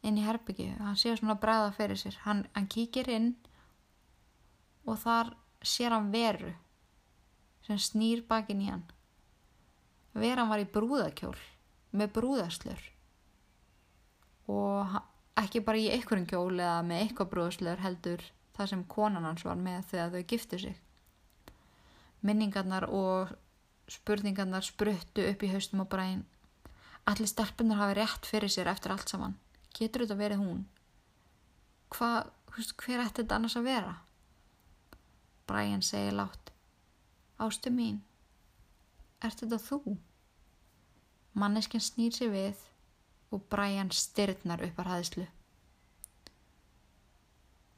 S1: inn í herbyggið. Hann sér svona bræða fyrir sér. Hann, hann kíkir inn og þar sér hann veru sem snýr bakinn í hann. Veran var í brúðakjól með brúðaslur og ekki bara í einhverjum kjól eða með eitthvað brúðaslur heldur það sem konan hans var með þegar þau giftu sig. Minningarnar og spurningarnar spruttu upp í haustum og bræn. Allir stelpunar hafi rétt fyrir sér eftir allt saman. Getur þetta verið hún? Hvað, hver ætti þetta annars að vera? Brian segi látt. Ástu mín, ert þetta þú? Manneskinn snýr sér við og Brian styrnar upp að hæðslu.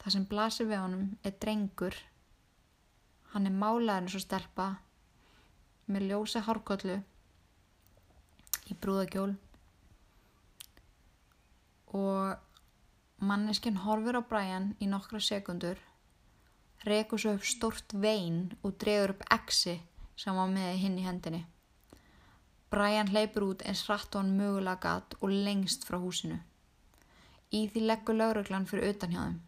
S1: Það sem blasir við honum er drengur. Hann er málaðurinn svo stelpa með ljósa hárkollu í brúðagjól og manneskinn horfur á Brian í nokkra sekundur rekur svo upp stort vein og dregur upp exi sem var með hinn í hendinni. Brian hleypur út eins hratt og hann mögulega gatt og lengst frá húsinu. Í því leggur lauruglan fyrir utan hjá þeim.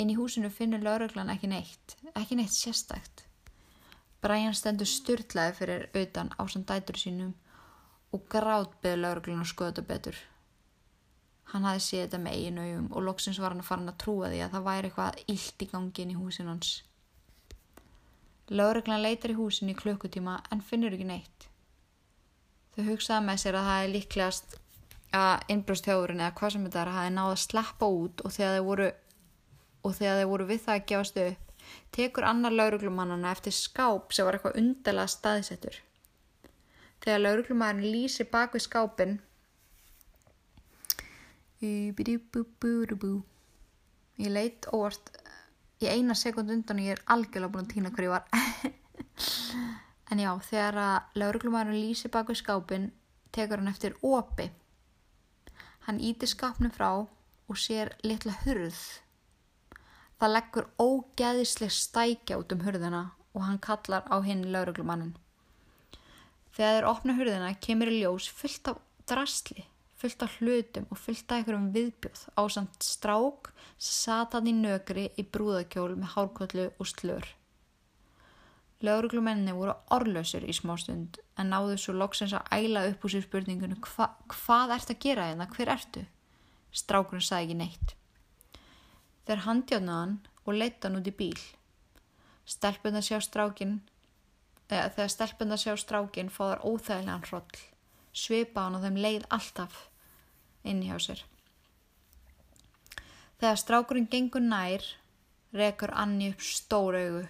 S1: Inn í húsinu finnur lauruglan ekki neitt, ekki neitt sérstækt. Brian stendur styrlaði fyrir auðan á samt dætur sínum og gráðbeði lauruglun og skoða þetta betur. Hann hafi séð þetta með eigin augum og loksins var hann að fara hann að trúa því að það væri eitthvað illt í gangin í húsin hans. Lauruglan leitar í húsin í klukkutíma en finnur ekki neitt. Þau hugsaði með sér að það er líklegast að innbrústjóðurinn eða hvað sem þetta er hafi náða að sleppa út og þegar þeir voru, þegar þeir voru við það að gefast upp tekur annar lauruglumannana eftir skáp sem var eitthvað undarlega staðsettur. Þegar lauruglumannarinn lýsi bak við skápin ég leitt óvart. Í eina sekund undan og ég er algjörlega búin að týna hverju var. En já, þegar að lauruglumannarinn lýsi bak við skápin tekur hann eftir opi. Hann íti skapnum frá og sér litla hurð Það leggur ógeðisleg stækja út um hurðina og hann kallar á hinn lauruglumannin. Þegar þeir opna hurðina kemur í ljós fullt af drastli, fullt af hlutum og fullt af einhverjum viðbjóð á samt strák satan í nögri í brúðakjól með hárkvöldu og slör. Lauruglumenni voru orðlausir í smástund en náðu svo loksins að æla upp úr sér spurningunum hva, hvað ert að gera hérna, hver ertu? Strákurinn sagði ekki neitt. Þeir handjáðna hann og leita hann út í bíl. Stelpunda sjá strákin, eða þegar stelpunda sjá strákin fóðar óþægilegan hroll, svipa hann og þeim leið alltaf inn hjá sér. Þegar strákurinn gengur nær, rekur Anni upp stór augu.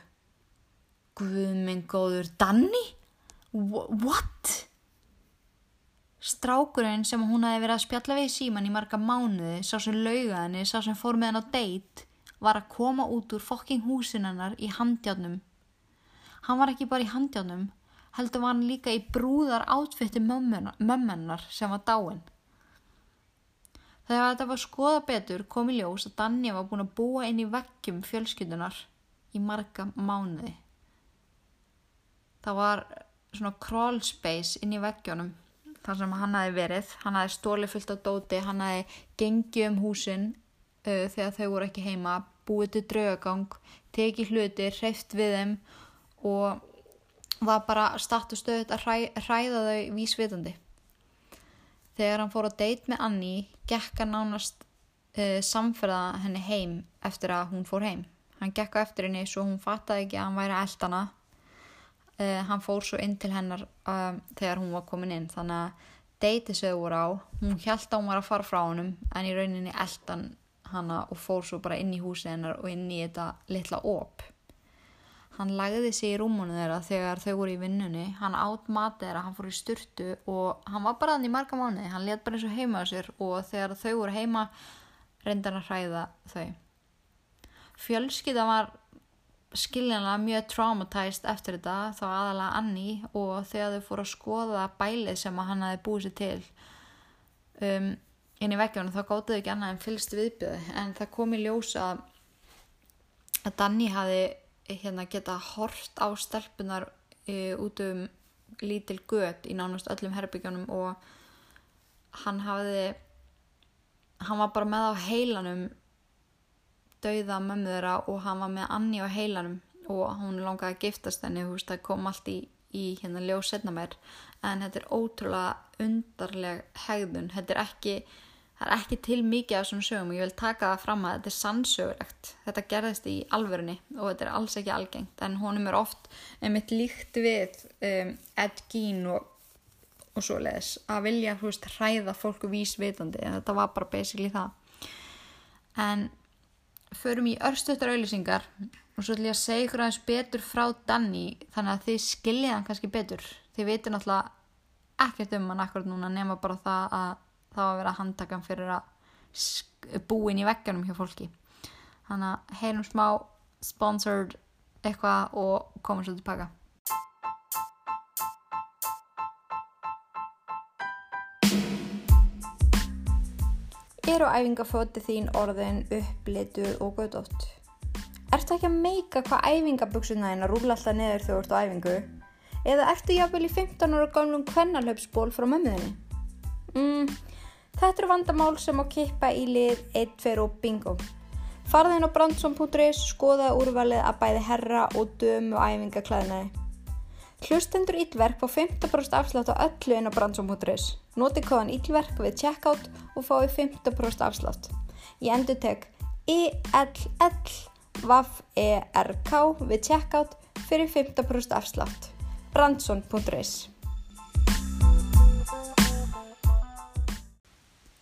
S1: Guð minn góður, Danni? What? Strákurinn sem hún hafi verið að spjalla við síman í marga mánuði, sá sem lauga henni, sá sem fór með henn á deitt, var að koma út úr fokking húsin hennar í handjárnum. Hann var ekki bara í handjárnum, heldur var hann líka í brúðar átfitti mömmennar sem var dáin. Þegar þetta var skoða betur kom í ljós að Danja var búin að búa inn í vekkjum fjölskyldunar í marga mánuði. Það var svona crawl space inn í vekkjónum þar sem hann hafi verið, hann hafi stólið fullt á dóti, hann hafi gengið um húsin uh, þegar þau voru ekki heima, búið til draugagang, tekið hluti, hreift við þeim og var bara statt og stöðut að hræ, hræða þau vísvitandi. Þegar hann fór á deit með Anni, gekk hann nánast uh, samferða henni heim eftir að hún fór heim. Hann gekk á eftir henni svo hún fattaði ekki að hann væri eldana Uh, hann fór svo inn til hennar uh, þegar hún var komin inn. Þannig að deiti sögur á. Hún held að hún var að fara frá hannum en í rauninni eldan hanna og fór svo bara inn í húsi hennar og inn í þetta litla óp hann lagði sig í rúmunum þeirra þegar þau voru í vinnunni. Hann átt matið þeirra, hann fór í styrtu og hann var bara þannig í marga mánuði. Hann let bara eins og heima á sér og þegar þau voru heima reyndan að hræða þau. Fjölskytta var skiljanlega mjög traumatized eftir þetta þá aðalega Anni og þegar þau fóru að skoða bælið sem hann hafi búið sér til um, inn í veggjónu þá gótiðu ekki annað en fylgst viðbjöði en það kom í ljósa að Danni hafi hérna, geta hort á stelpunar e, út um lítil gött í nánast öllum herbyggjónum og hann hafiði hann var bara með á heilanum dauða mömmu þeirra og hann var með Anni á heilanum og hún langaði að giftast henni þú veist það kom allt í, í hérna ljóð setna mér en þetta er ótrúlega undarleg hegðun. Þetta er ekki er ekki til mikið af svona sögum og ég vil taka það fram að þetta er sannsögulegt. Þetta gerðist í alverðinni og þetta er alls ekki algengt. En honum er oft einmitt líkt við um, Ed Gein og, og svo leiðis að vilja veist, hræða fólku vísvitandi. Þetta var bara basically það. En förum í örstuttar auðlýsingar og svo ætlum ég að segja ykkur aðeins betur frá Danni þannig að þið skiljið hann kannski betur. Þið veitir náttúrulega ekkert um hann akkurat núna nema bara það að það var að vera handtakan fyrir að búin í vegganum hjá fólki. Þannig að heyrum smá sponsored eitthvað og komum svo tilbaka Er á æfingafóti þín orðin upplituð og gödótt? Ertu ekki að meika hvað æfingaböksunna þín að rúla alltaf neður þegar þú ert á æfingu? Eða ertu jáfnvel í 15 ára gamlum kvennalöpsból frá mömmuðinni? Mm, þetta eru vandamál sem á kippa í lið 1, 2 og bingo. Farðin á brandsson.is skoða úrvalið að bæði herra og dömu æfingaklæðinaði. Hlustendur Íllverk fá 15% afslátt á öllu inn á brandsum.is. Noti kóðan Íllverk við checkout og fái 15% afslátt. Ég endur tek I-L-L-V-E-R-K við checkout fyrir 15% afslátt. brandsum.is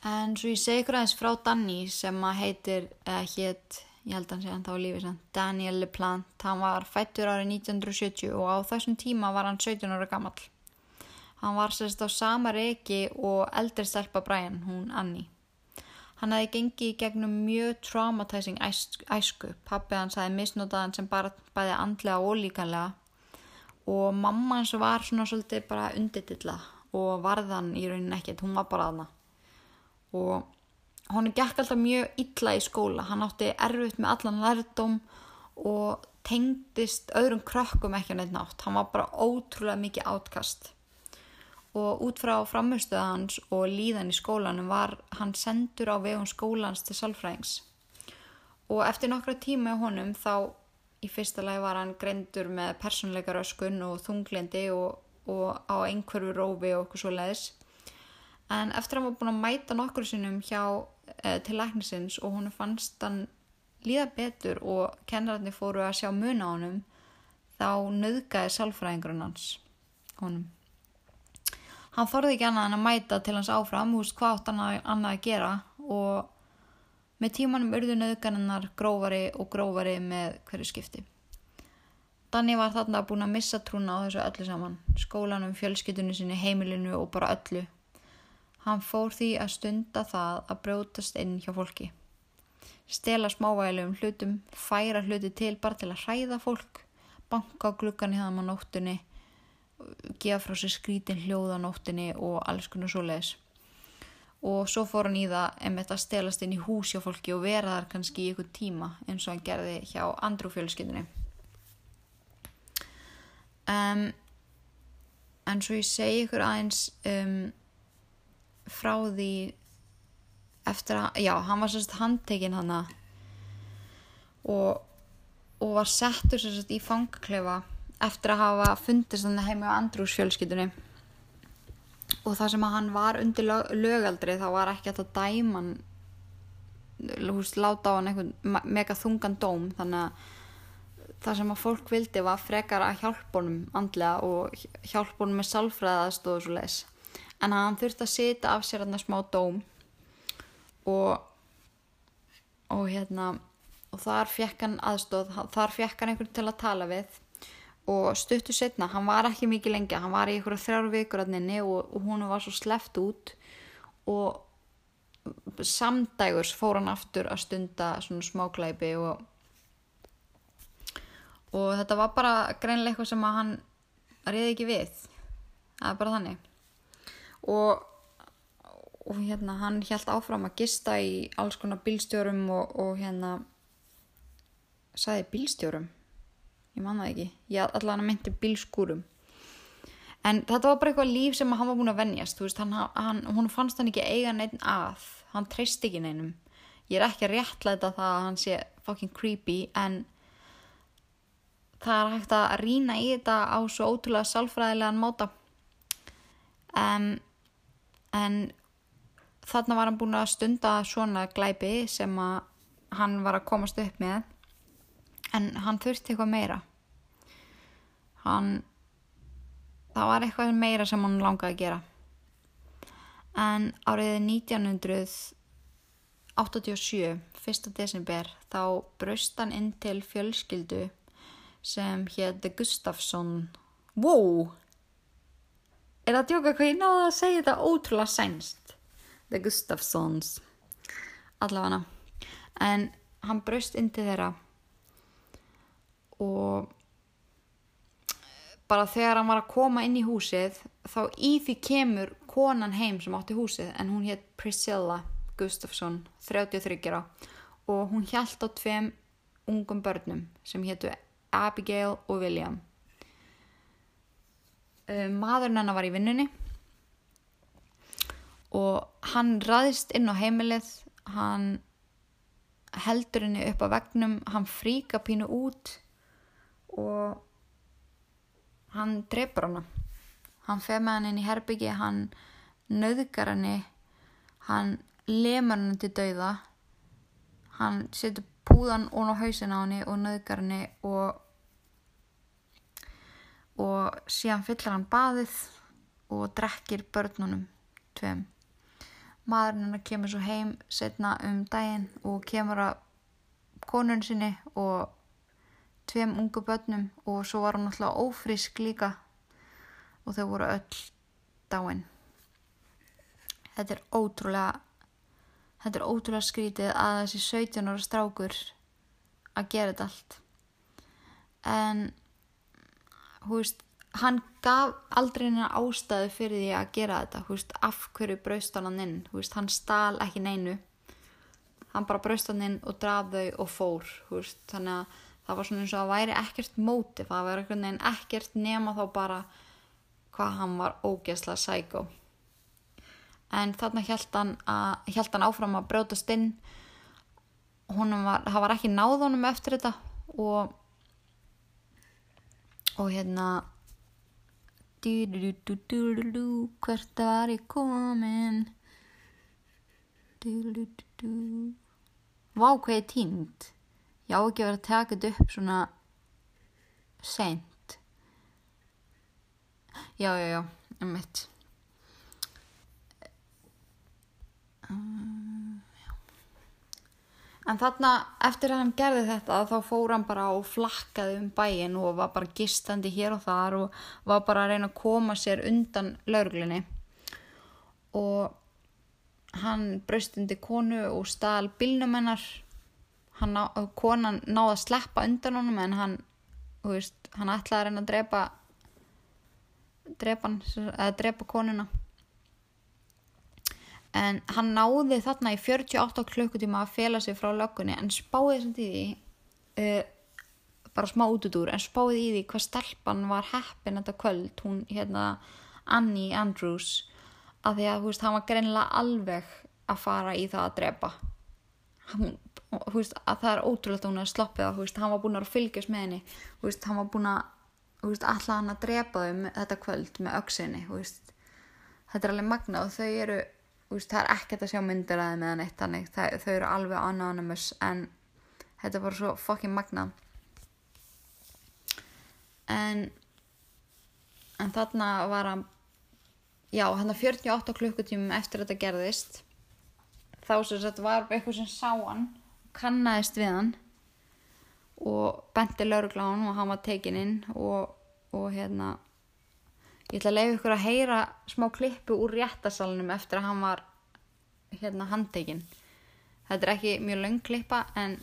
S1: En svo ég segi ykkur aðeins frá Danny sem að heitir, eða hétt ég held að hann sé hann þá lífið sann, Daniel LePlante, hann var fættur árið 1970 og á þessum tíma var hann 17 ára gammal. Hann var sérst á sama reiki og eldri stelpa Brian, hún Annie. Hann hefði gengið gegnum mjög traumatizing æsku, pappið hans hefði misnotað hann sem bara bæði andlega og líkanlega og mamma hans var svona svolítið bara unditilla og varðan í rauninni ekkert, hún var bara aðna og hann gekk alltaf mjög illa í skóla. Hann átti erfitt með allan lærdom og tengdist öðrum krökkum ekki á neitt nátt hann var bara ótrúlega mikið átkast. Og út frá framhustuða hans og líðan í skólanum var hann sendur á vegum skólans til salfræðings og eftir nokkra tíma í honum þá í fyrsta lagi var hann greindur með personleika röskun og þunglindi og, og á einhverju rófi og okkur svo leiðis en eftir að hann var búin að mæta nokkur sinnum hjá til læknisins og hún fannst hann líða betur og kennararnir fóru að sjá mun á honum þá nöðgæði salfræðingurinn hans honum. Hann þorði ekki annað en að mæta til hans áfram húst hvað átt hann annað að gera? Og með tímanum urðu nöðgæninnar grófari og grófari með hverju skipti. Danni var þarna búin að missa trúna á þessu öllu saman skólanum, fjölskytunni sinni, heimilinu og bara öllu Hann fór því að stunda það að brjótast inn hjá fólki. Stela smávægilegum hlutum, færa hluti til bara til að hræða fólk, banka á glukkan í það á nóttunni, gefa frá sér skrítin hljóða á nóttunni og alls konar svo leiðis. Og svo fór hann í það einmitt að stelast inn í hús hjá fólki og vera þar kannski í ykkur tíma eins og hann gerði hjá andru fjölskyldunni. Um, en svo ég segi ykkur aðeins um frá því eftir að, já, hann var sérst handtekinn hann og, og var settur sérst í fangaklefa eftir að hafa fundist hann heima á andrúsfjölskyldunni og það sem að hann var undir lögaldri þá var ekki að það dæman húst láta á hann einhvern mega þungan dóm. Þannig að það sem að fólk vildi var frekar að hjálpa honum andlega og hjálpa honum með salfræðast og svo leiðis en hann þurfti að sita af sér hann smá dóm. Og og hérna og þar fekk hann aðstóð þar fekk hann einhvern til að tala við. Og stuttu setna, hann var ekki mikið lengja hann var í einhverja þrjár vikur aðninni og, og hún var svo sleft út. Og samdægurs fór hann aftur að stunda svona smáklæpi og og þetta var bara greinlega eitthvað sem að hann reyði ekki við. Það er bara þannig og, og hérna hann held áfram að gista í alls konar bílstjórum og, og hérna sagði bílstjórum? Ég manna ekki, ég allavega myndi bílskúrum. En þetta var bara eitthvað líf sem hann var búin að vennjast veist, hann, hann, hún fannst hann ekki eiga neitt að. Hann treyst ekki neinum. Ég er ekki að réttlæta það að hann sé fucking creepy en það er hægt að rína í þetta á svo ótrúlega sálfræðilegan móta um, en þarna var hann búin að stunda svona glæpi sem að hann var að komast upp með. En hann þurfti eitthvað meira. Hann það var eitthvað meira sem hann langaði að gera. En árið 1987 1. desember þá braust hann inn til fjölskyldu sem hétti Gustafsson. Wow er að djóka hvað ég náði að segja þetta ótrúlega sænst? The Gustafsons allavega. En hann braust inn til þeirra. Og bara þegar hann var að koma inn í húsið þá í því kemur konan heim sem átti húsið en hún hétt Priscilla Gustafsson 33 ára. Og hún hjælt á tveim ungum börnum sem héttu Abigail og William uh, maðurinn hennar var í vinnunni. Og hann ræðist inn á heimilið. Hann heldur henni upp á vegnum hann fríka pínu út. Og hann drefur hana. Hann fer með hann inn í herbyggi hann nöðgar henni. Hann lemur henni til dauða. Hann setur púðan ón á hausin á henni og nöðgar henni og og síðan fyllir hann baðið og drekkir börnunum tveim. Maðurinn hennar kemur svo heim setna um daginn og kemur að konun sinni og tveim ungu börnum og svo var hann alltaf ófrísk líka og þau voru öll dáin. Þetta er ótrúlega þetta er ótrúlega skrítið að þessi 17 ára strákur að gera þetta allt. En veist hann gaf aldrei hennar ástæðu fyrir því að gera þetta. Veist af hverju braust hann inn? Veist hann stál ekki neinu. Hann bara braust hann inn og draf þau og fór þannig að það var svona eins og að væri ekkert mótif. Það var ekkert nema þá bara hvað hann var ógeðslega sækó en þarna held hann, að, held hann áfram að brjótast inn. Var, það var ekki náð honum eftir þetta og og hérna hvert var ég komin? Vá hvað ég tínd ég á ekki að vera að taka þetta upp svona sent já, já, já, um mitt um, en þarna eftir að hann gerði þetta þá fór hann bara og flakkaði um bæin og var bara gistandi hér og þar og var bara að reyna að koma sér undan lauruglinni og hann braustundi konu og stál bilnumennar hann ná, konan náði að sleppa undan honum en hann veist, hann ætlaði að reyna að drepa drepa, eða drepa konuna en hann náði þarna í 48 klukkutíma að fela sig frá löggunni en spáði þessum tíði uh, bara smá útudur en spáði í því hvað stelpan var heppin þetta kvöld, hún hérna Annie Andrews að því að veist, hann var greinlega alveg að fara í það að drepa. Og veist, að það er ótrúlegt að hún er sloppið að veist, hann var búin að fylgjast með henni hann var búin að alltaf hann að drepa þau þetta kvöld með auksinni þetta er alveg magna og þau eru það er ekkert að sjá myndir að það með neitt þannig. Þau eru alveg anonymous en þetta var svo fokkin magna en en þarna var hann já hann að 48 klukkutímum eftir þetta gerðist. Þá sem þetta var eitthvað sem sá hann kannaðist við hann og benti laurugláðan og hann var tekinn inn og, og hérna ég ætla að leiða ykkur að heyra smá klippu úr réttasalunum eftir að hann var hérna handtekinn þetta er ekki mjög laung klippa en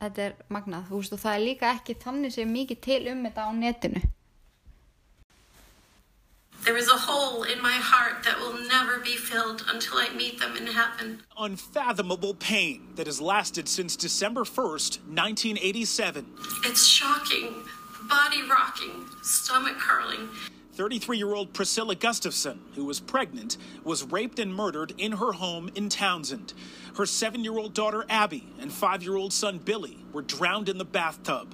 S1: þetta er magnað þú veist og það er líka ekki þannig sem mikið til um þetta á netinu
S2: There is a hole in my heart that will never be filled until I meet them in heaven.
S3: Unfathomable pain that has lasted since December 1st, 1987.
S2: It's shocking, body rocking, stomach curling.
S3: 33 year old Priscilla Gustafson, who was pregnant, was raped and murdered in her home in Townsend. Her seven year old daughter Abby and five year old son Billy were drowned in the bathtub.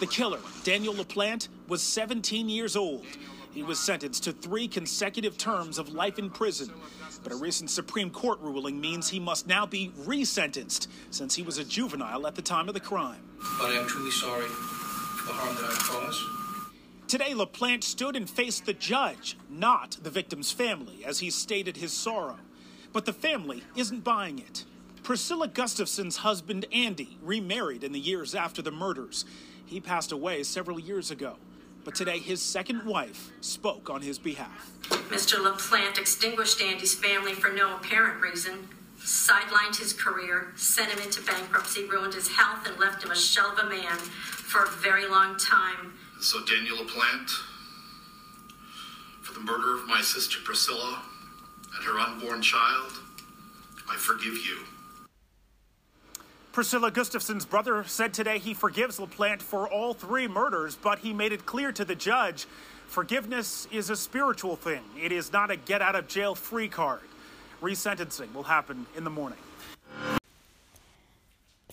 S3: The killer, Daniel LaPlante, was 17 years old. He was sentenced to three consecutive terms of life in prison. But a recent Supreme Court ruling means he must now be resentenced since he was a juvenile at the time of the crime.
S4: But I am truly sorry for the harm that I caused.
S3: Today, LaPlante stood and faced the judge, not the victim's family, as he stated his sorrow. But the family isn't buying it. Priscilla Gustafson's husband, Andy, remarried in the years after the murders. He passed away several years ago. But today, his second wife spoke on his behalf.
S2: Mr. LaPlante extinguished Andy's family for no apparent reason, sidelined his career, sent him into bankruptcy, ruined his health, and left him a shell of a man for a very long time.
S5: So, Daniel LaPlante, for the murder of my sister Priscilla and her unborn child, I forgive you.
S3: Priscilla Gustafson's brother said today he forgives LaPlante for all three murders, but he made it clear to the judge forgiveness is a spiritual thing. It is not a get out of jail free card. Resentencing will happen in the morning.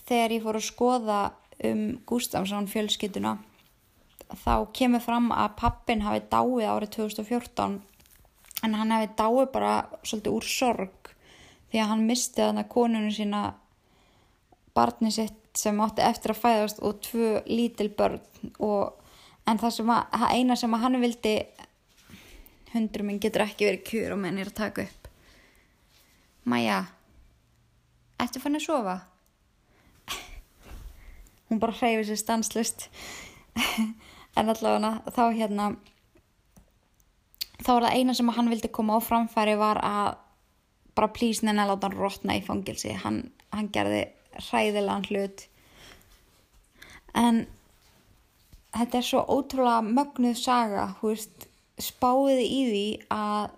S1: Þegar ég fór að skoða um Gustafsson fjölskylduna þá kemur fram að pappin hafi dáið árið 2014 en hann hafi dáið bara svolítið úr sorg því að hann misti þarna konunum sína barni sitt sem átti eftir að fæðast og tvö lítil börn. Og en það sem að, það eina sem að hann vildi hundur minn getur ekki verið kjur og menn er að taka upp. Maja Ertu fann að sofa? Hún bara hreyfir sér stanslust en allavega þá hérna þá var það eina sem að hann vildi koma á framfæri var að bara plís neina láta hann rotna í fangilsi hann, hann gerði hræðilegan hlut. En þetta er svo ótrúlega mögnuð saga veist, spáðið í því að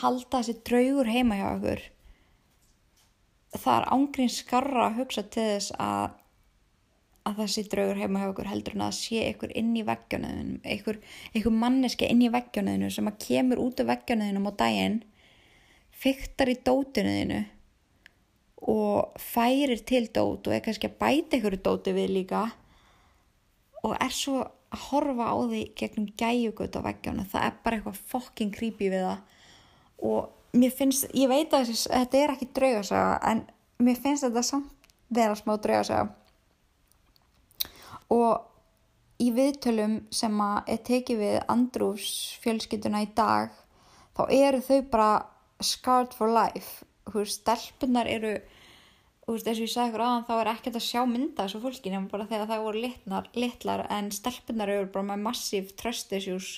S1: halda þessi draugur heima hjá okkur. Það er ángrín skarra að hugsa til þess að að þessi draugur heima hjá okkur heldur en að sé ykkur inn í veggjónuðinum ykkur, ykkur manneski inn í veggjónuðinu sem að kemur út af veggjónuðinum á daginn fyktar í dótinuðinu og færir til dót og er kannski að bæta ykkur dóti við líka og er svo að horfa á því gegnum gæjugut á veggjónu það er bara eitthvað fokking creepy við það. Og mér finnst, ég veit að þetta er ekki draugasaga en mér finnst þetta samt vera smá draugasaga og í viðtölum sem að er tekið við Andrús fjölskylduna í dag þá eru þau bara scarred for life. Þú veist, stelpunar eru þú veist, eins og ég sagði ykkur aðan þá er ekkert að sjá mynda þessu fólki nefnum bara þegar það voru litnar, litlar en stelpunar eru bara með massív trust issues.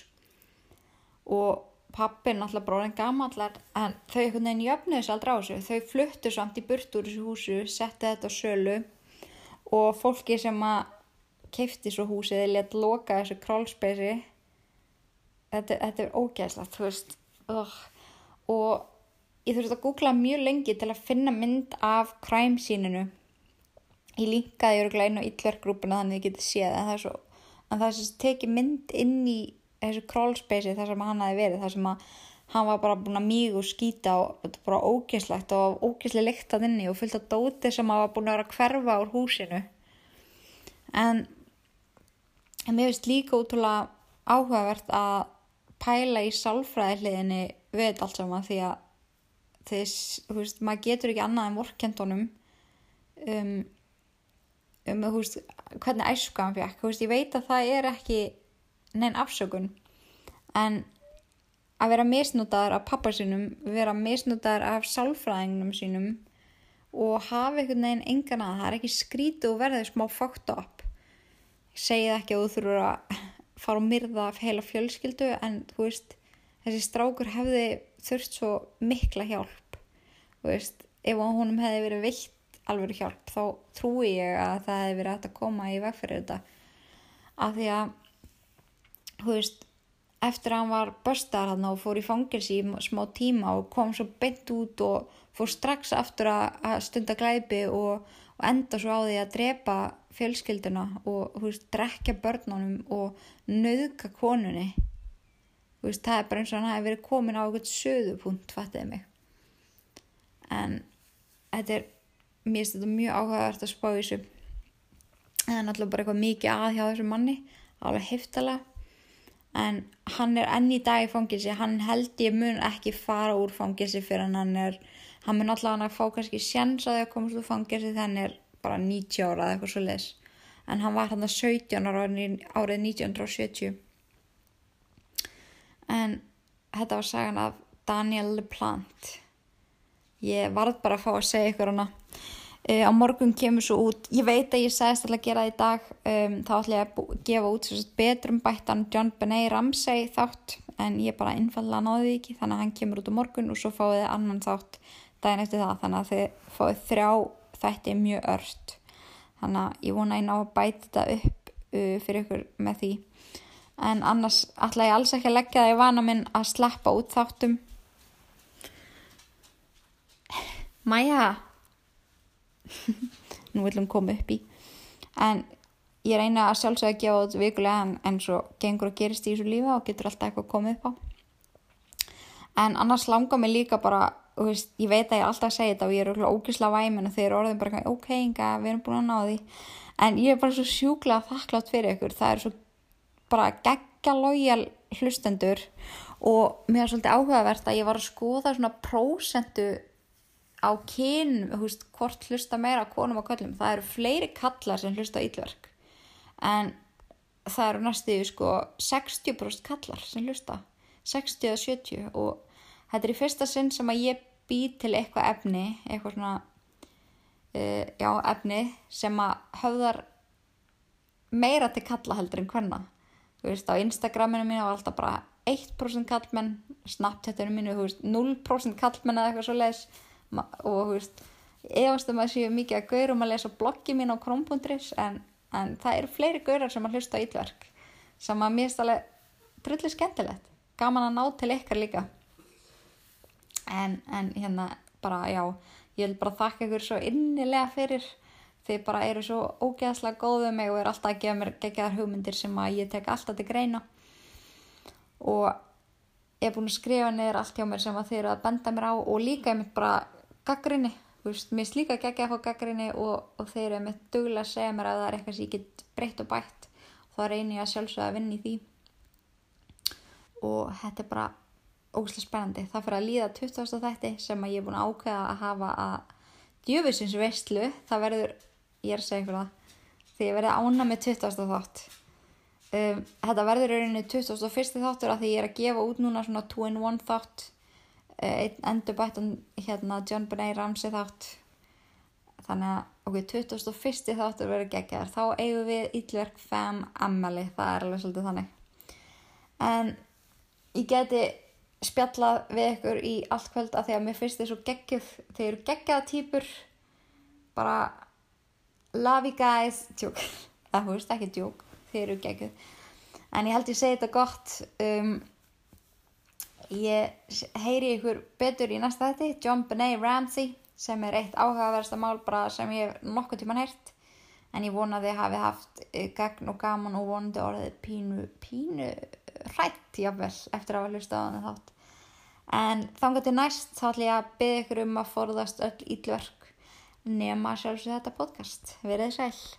S1: Og pappin alltaf bróðin gamallar en þau einhvern veginn jöfnuðu sér aldrei á þessu. Þau fluttu samt í burt úr þessu húsu setti þetta á sölu og fólki sem að keifti svo húsið eða let loka þessu králspeysi. Þetta, þetta er ógæðslegt þú veist. Ugh. og ég þurfti að googla mjög lengi til að finna mynd af crime síninu ég linkaði öruglega inn á illverkgrúpuna þannig að ég geti séð en það er svo en það svo tekið mynd inn í þessu králspeysi þar sem hann hafi verið þar sem að hann var bara búin að mýg og skýta og þetta er bara ógæslegt og ógæslega lyktað inni og fullt af dóti sem hafa búin að vera að hverfa úr húsinu. En En mér finnst líka útrúlega áhugavert að pæla í sálfræði hliðinni við þetta allt saman því að þess, þú veist, maður getur ekki annað en vorkendunum um, um, þú veist, hvernig æsku hann fekk, þú veist, ég veit að það er ekki neinn afsökun en að vera misnútaður af pappa sínum, vera misnútaður af sálfræðingnum sínum og hafa einhvern veginn engan að það er ekki skrítið og verðið smá fucked up segið ekki að þú þurfur að fara og myrða heila fjölskyldu en þú veist, þessi strákur hefði þurft svo mikla hjálp. Þú veist, ef honum hefði verið veitt alveg hjálp þá trúi ég að það hefði verið hægt að koma í vegferði þetta. Af því að þú veist, eftir að hann var börstar hann og fór í fangilsi í smá tíma og kom svo beint út og fór strax aftur að stunda glæpi og, og enda svo á því að drepa fjölskylduna og veist, drekja börnunum og nöðka konunni. Veist, það er bara eins og hann hefði verið komin á eitthvað söðupunkt, fattiði mig. En þetta er mér finnst þetta mjög áhugavert að spá þessu. Það er náttúrulega bara eitthvað mikið að hjá þessu manni alveg heftala en hann er enn í dag í fangilsi hann held ég mun ekki fara úr fangilsi fyrir hann er hann mun alltaf hann að fá kannski sjans að það komast úr fangilsi þegar hann er bara 90 ára eða eitthvað svo les en hann var hann að 17 ára árið 1970 en þetta var sagan af Daniel LePlante. Ég varð bara að fá að segja ykkur hana. E, á morgun kemur svo út. Ég veit að ég segist alltaf að gera það í dag. Um, þá ætla ég að gefa út betrum bættan John Benet Ramsey þátt. En ég bara innfalla náði ekki þannig að hann kemur út á morgun og svo fáið þið annan þátt daginn eftir það þannig að þið fáið þrjá er mjög ört. Þannig að ég vona að ég ná að bæta þetta upp uh, fyrir ykkur með því. En annars ætla ég alls ekki að leggja það í vana minn að slappa út þáttum Maja nú viljum koma upp í. En ég reyna að sjálfsögja að gefa þetta vikulega en, en svo gengur að gerist í þessu lífa og getur alltaf eitthvað komið upp á. En annars langar mig líka bara veist, ég veit að ég alltaf segja þetta og ég er ógisla væmin og þeir eru orðin bara ok, enga, við erum búin að ná því. En ég er bara svo sjúkla þakklátt fyrir ykkur. Það er svo bara geggja lojal hlustendur og mér er svolítið áhugavert að ég var að skoða svona prósentu á kyn, þú veist, hvort hlusta meira á konum og köllum. Það eru fleiri kallar sem hlusta íllverk en það eru næstu sko 60% kallar sem hlusta. 60 eða 70 og þetta er í fyrsta sinn sem að ég bý til eitthvað efni eitthvað svona uh, já, efni sem að höfðar meira til kalla heldur en hvenna þú veist, á Instagraminu mínu var alltaf bara 1% kallmenn Snapchatinu veist, 0% kallmenn eða eitthvað svo leis og þú veist, efast um að séu mikið að gaurum að lesa bloggi mín á krom.is en en það eru fleiri gaurar sem að hlusta á ítlverk sem að mér stæði drulli skemmtilegt gaman að ná til ykkar líka en, en hérna bara já, ég vil bara þakka ykkur svo innilega fyrir. Þið bara eru svo ógeðslega góðu mig og eru alltaf að gefa mér geggar hugmyndir sem að ég tek alltaf til greina. Og ég er búin að skrifa niður allt hjá mér sem að þið eru að benda mér á og líka ég mitt bara gaggrinni þú veist, mér er líka geggja að fá gaggrinni og, og þeir eru með duglega að segja mér að það er eitthvað sem ég get breytt og bætt. Þá reynir ég að sjálfsögða að vinna í því. Og þetta er bara ógæslega spennandi það fyrir að líða 20. þætti sem ég er búin að ákveða að hafa að djöfusins veistlu það verður, ég er að segja ykkur það því ég verði ána með 20. þátt um, þetta verður rauninni 21. þáttur að því ég er að gefa út núna svona 2-in-1 þátt einn endur bættan hérna John Benet Ramsey þátt þannig að okkur 2001. þáttur verður geggar þá eigum við Íllverk Fem Amelie það er alveg svolítið þannig en ég geti spjallað við ykkur í allt kvöld að því að mér finnst þið svo geggjuð. Þeir eru geggjaða týpur. Bara love you guys. Tjók, það húst ekki tjók. Þeir eru geggjuð. En ég held ég segi þetta gott. Um, ég heyri ykkur betur í næsta þetta John Benet Ramsey sem er eitt áhugaversta mál bara sem ég hef nokkuð tíman heyrt. En ég vonaði að hafi haft gegn og gaman og vonandi orðið pínu, pínu hrætt jáfnvel eftir að hafa hlusta á þannig þátt en þangar til næst þá ætlum ég að byggja ykkur um að forðast öll ílverk nema sjálfsög þetta podcast. Verðið sæl!